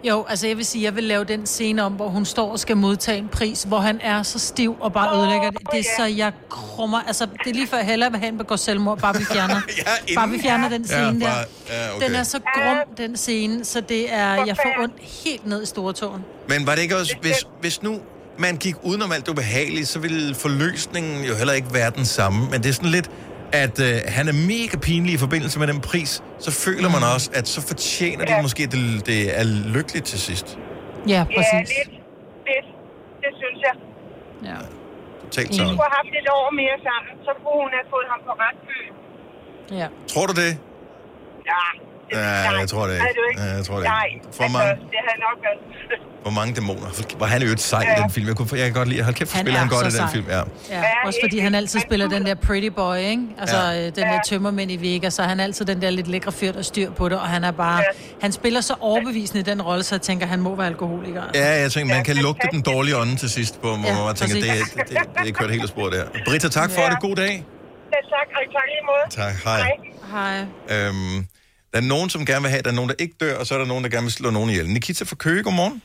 Jo, altså jeg vil sige, jeg vil lave den scene om, hvor hun står og skal modtage en pris, hvor han er så stiv og bare ødelægger det. Det er så, jeg krummer. Altså, det er lige før jeg hellere vil have en begå selvmord, bare vi fjerner. ja, bare vi fjerner den scene Ja, der. bare- ja, okay. Den er så grum, den scene, så det er, jeg får ondt helt ned i stortåen. Men var det ikke også... Hvis, hvis nu man gik udenom alt det ubehagelige, så ville forløsningen jo heller ikke være den samme. Men det er sådan lidt, at øh, han er mega pinlig i forbindelse med den pris. Så føler man også, at så fortjener de måske, at det, det er lykkeligt til sidst. Ja, Ja, præcis. lidt. Lidt. Det synes jeg. Ja. Totalt De så. skulle have haft et år mere sammen, så kunne hun have fået ham på ret køl. Ja. Tror du det? Ja. Ja, jeg tror det Nej, ikke. du ikke. Ja, jeg tror det Nej, ikke. For altså, mange, det havde nok været... for mange dæmoner. Var han jo et sej i den film. Jeg, kunne, jeg kan godt lide, hold kæft, Han spiller er han godt i den sej. film. Ja. Ja, også fordi han altid spiller den der pretty boy, ikke? Altså, Ja. ja. den der tømmermænd i Vegas, så han er altid den der lidt lækre fyr, der styr på det, og han er bare... Han spiller så overbevisende i den rolle, så jeg tænker, han må være alkoholiker. Ja, jeg tænker, man kan lugte den dårlige ånde til sidst, på, hvor Ja, man tænker, det, det, det, det er kørt helt af sporet der. Britta, tak for Ja. det. God dag. Ja, tak, og tak lige måde. Tak, hej. Hej. Øhm, der er nogen, som gerne vil have, der er nogen, der ikke dør, og så er der nogen, der gerne vil slå nogen ihjel. Nikita fra Køge, godmorgen.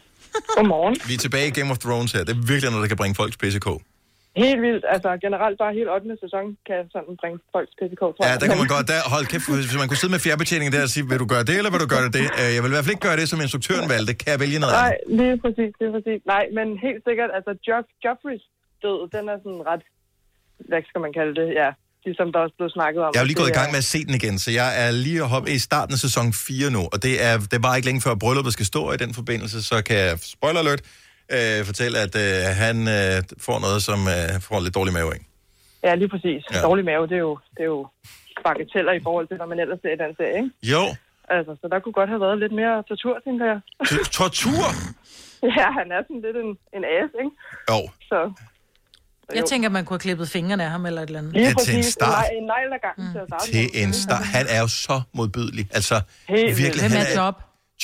Godmorgen. Vi er tilbage i Game of Thrones her. Det er virkelig noget, der kan bringe folks PCK. Helt vildt. Altså generelt bare helt 8. sæson kan sådan bringe folks PCK, tror Ja, jeg. der kan man godt, der, hold kæft, hvis man kunne sidde med fjernbetjeningen der og sige, vil du gøre det, eller vil du gøre det? Øh, Jeg vil i hvert fald ikke gøre det, som instruktøren valgte. Kan jeg vælge noget Nej, andet? lige præcis, lige præcis. Nej, men helt sikkert, altså Joff, Joffreys død, den er sådan ret, hvad skal man kalde det, ja, ligesom der også blev snakket om. Jeg er jo lige at gået i gang med at se den igen, så jeg er lige hoppe i starten af sæson 4 nu, og det er, det er bare ikke længe før brylluppet skal stå i den forbindelse, så kan jeg, spoiler alert, øh, fortælle, at øh, han øh, får noget, som øh, får lidt dårlig mave af. Ja, lige præcis. Ja. Dårlig mave, det er jo, det er jo bagateller i forhold til, hvad man ellers ser i den serie, ikke? Jo, Altså, så der kunne godt have været lidt mere tortur, tænker jeg. tortur? ja, han er sådan lidt en, en as, ikke? Jo. Så Jeg tænker, man kunne have klippet fingrene af ham eller et eller andet. lige Ja, til en præcis, start. nej- en negl ad gangen til at starte Til en start. Han er jo så modbydelig. Altså, Helt virkelig. Hvem er Job?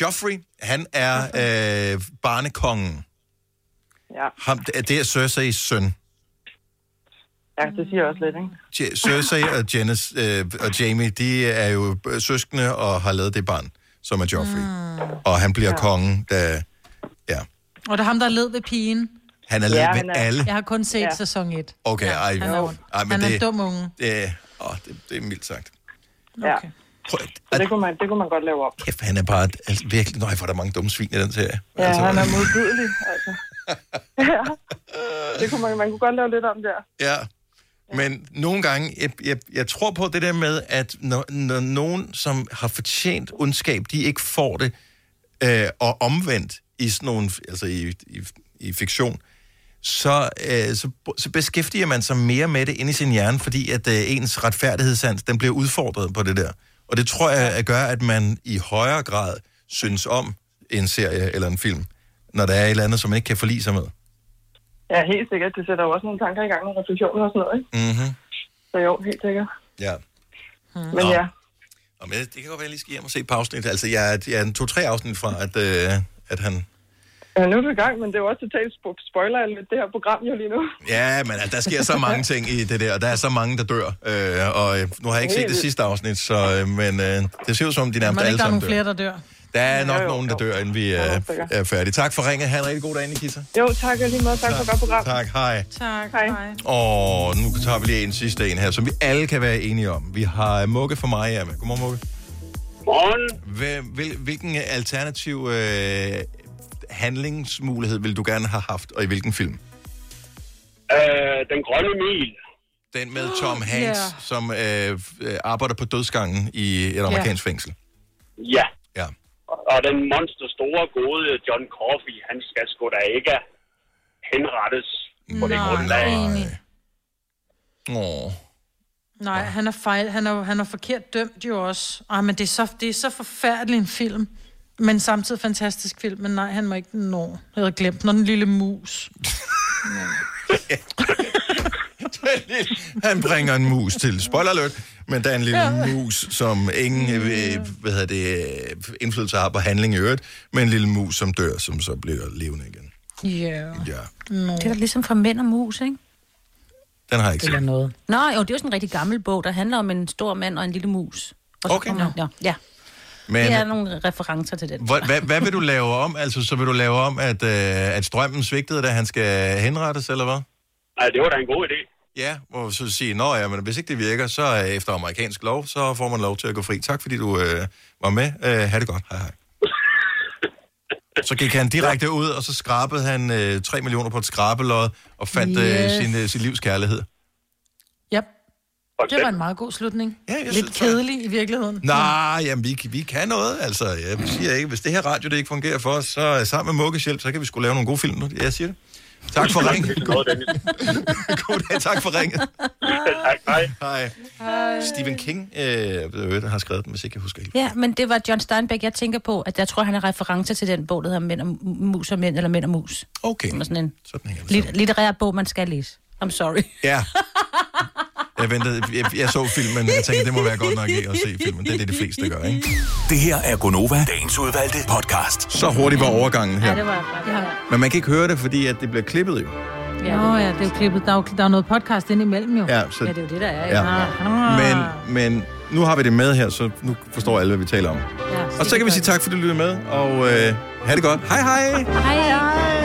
Joffrey, han er øh, barnekongen. Ja. Ham, det er Cersei's søn. Ja, det siger også lidt, ikke? Cersei og, Janice, øh, og Jamie, de er jo søskende og har lavet det barn, som er Joffrey. Mm. Og han bliver ja. kongen, da Og det er ham, der led ved pigen. Han er ja, ved alle. Jeg har kun set Ja. ja. sæson 1. Okay, ej, han er ej, men Han er det, en dum unge. Det, er- åh, det, det er mildt sagt. Ja. Prøv, Så det kunne, man, det kunne man godt lave op. kæft, han er bare altså, virkelig... Nej, for der er mange dumme svin i den serie. Ja, altså, han er modbydelig, altså. ja. Det kunne man, man kunne godt lave lidt om der. Ja. Men nogle gange, jeg, jeg, jeg tror på det der med, at når, når nogen, som har fortjent ondskab, de ikke får det, Øh, og omvendt i sådan nogle, altså i, i, i fiktion, så, øh, så, så beskæftiger man sig mere med det inde i sin hjerne, fordi at øh, ens retfærdighedssans, den bliver udfordret på det der. Og det tror jeg at gør, at man i højere grad synes om en serie eller en film, når der er et eller andet, som man ikke kan forlige sig med. Ja, helt sikkert. Det sætter jo også nogle tanker i gang og refleksioner og sådan noget, ikke? Mm-hmm. Så jo, helt sikkert. Ja. Men Nå. ja, Og men det kan godt være, at jeg lige skal hjem og se afsnit. Altså, jeg, er- jeg er en to-tre afsnit fra, at, øh, at han... ja, nu er du i gang, men det er jo også totalt spo- spoiler lidt det her program jo lige nu. Ja, men altså, der sker så mange ting i det der, og der er så mange, der dør. Øh, og øh, nu har jeg ikke set det sidste afsnit, så, øh, men øh, det ser ud som, om de nærmest alle der er sammen nogle dør. flere, der dør. Der er nok nogen, der dør, inden vi øh, er færdige. Tak for ringet. Ha' en rigtig god dag, Nikita. Jo, tak og lige måde. Tak for et godt program. Tak, hej. Tak, hej. Og nu tager vi lige en sidste en her, som vi alle kan være enige om. Vi har Mugge fra Maja med. Godmorgen, Mugge. Morgen. Hvil, hvil, hvilken alternativ øh, handlingsmulighed vil du gerne have haft, og i hvilken film? Øh, den grønne mil. Den med Tom Hanks, Ja. som øh, øh, arbejder på dødsgangen i et amerikansk fængsel. Ja. Ja. Og- den monster store, gode John Coffey, han skal sgu da ikke henrettes på det grundlag. Åh. Nej, han er fejl. Han er, han er forkert dømt jo også. Ej, men det er, så, det er så forfærdelig en film. Men samtidig fantastisk film. Men nej, han må ikke nå. Jeg havde glemt, når den lille mus. Han bringer en mus til. Spoiler alert. Men der er en lille Ja. mus, som ingen øh, hvad hedder det, øh, indflydelse har på handling i øvrigt, men en lille mus, som dør, som så bliver levende igen. Ja. Ja. No. Det er da ligesom fra Mænd og Mus, ikke? Den har jeg ikke Eller set. noget. Nå, jo, det er jo sådan en rigtig gammel bog, der handler om en stor mand og en lille mus. Og så Okay. kommer- Ja, ja. Men det er nogle referencer til den. hvad, hvad, hvad vil du lave om? Altså, så vil du lave om, at, øh, at strømmen svigtede, da han skal henrettes, eller hvad? Nej, det var da en god idé. Ja, og så sige, nå ja, men hvis ikke det virker, så øh, efter amerikansk lov, så får man lov til at gå fri. Tak fordi du øh, var med. Øh, ha' det godt. Hej hej. Så gik han direkte ud, og så skrabede han øh, 3 millioner på et skrabelod, og fandt yes. øh, Yes. sin, øh, sin livs kærlighed. Yep. Det var en meget god slutning. Ja, jeg Lidt synes, kedelig i virkeligheden. Nej, jamen vi, vi kan noget, altså. Jeg siger ikke, hvis det her radio det ikke fungerer for os, så øh, sammen med Mugges hjælp, så kan vi skulle lave nogle gode film nu. Jeg siger det. Tak for ringen. God dag, tak for ringet. tak, hej. Hej. Stephen King øh, har skrevet den, hvis ikke jeg husker helt. Ja, men det var John Steinbeck, jeg tænker på, at jeg tror, han er reference til den bog, der hedder Mænd og Mus og Mænd, eller Mænd og Mus. Okay. Som er sådan en sådan lit- litterær bog, man skal læse. I'm sorry. Ja. Jeg ventede, jeg, jeg så filmen, men jeg tænkte, det må være godt nok ikke at se filmen. Det er det, de fleste gør, ikke? Det her er Gonova, dagens udvalgte podcast. Så hurtigt var overgangen her. Ja, det var ja. Men man kan ikke høre det, fordi at det bliver klippet jo. Ja, Nå, ja, det er jo klippet. Der er jo der er noget podcast ind imellem jo. Ja, så- ja det er jo det, der er. Ja. Ah. Men, men nu har vi det med her, så nu forstår alle, hvad vi taler om. Ja, Og så kan vi sige tak, fordi du lyttede med, og øh, have det godt. Hej hej! Hej, hej.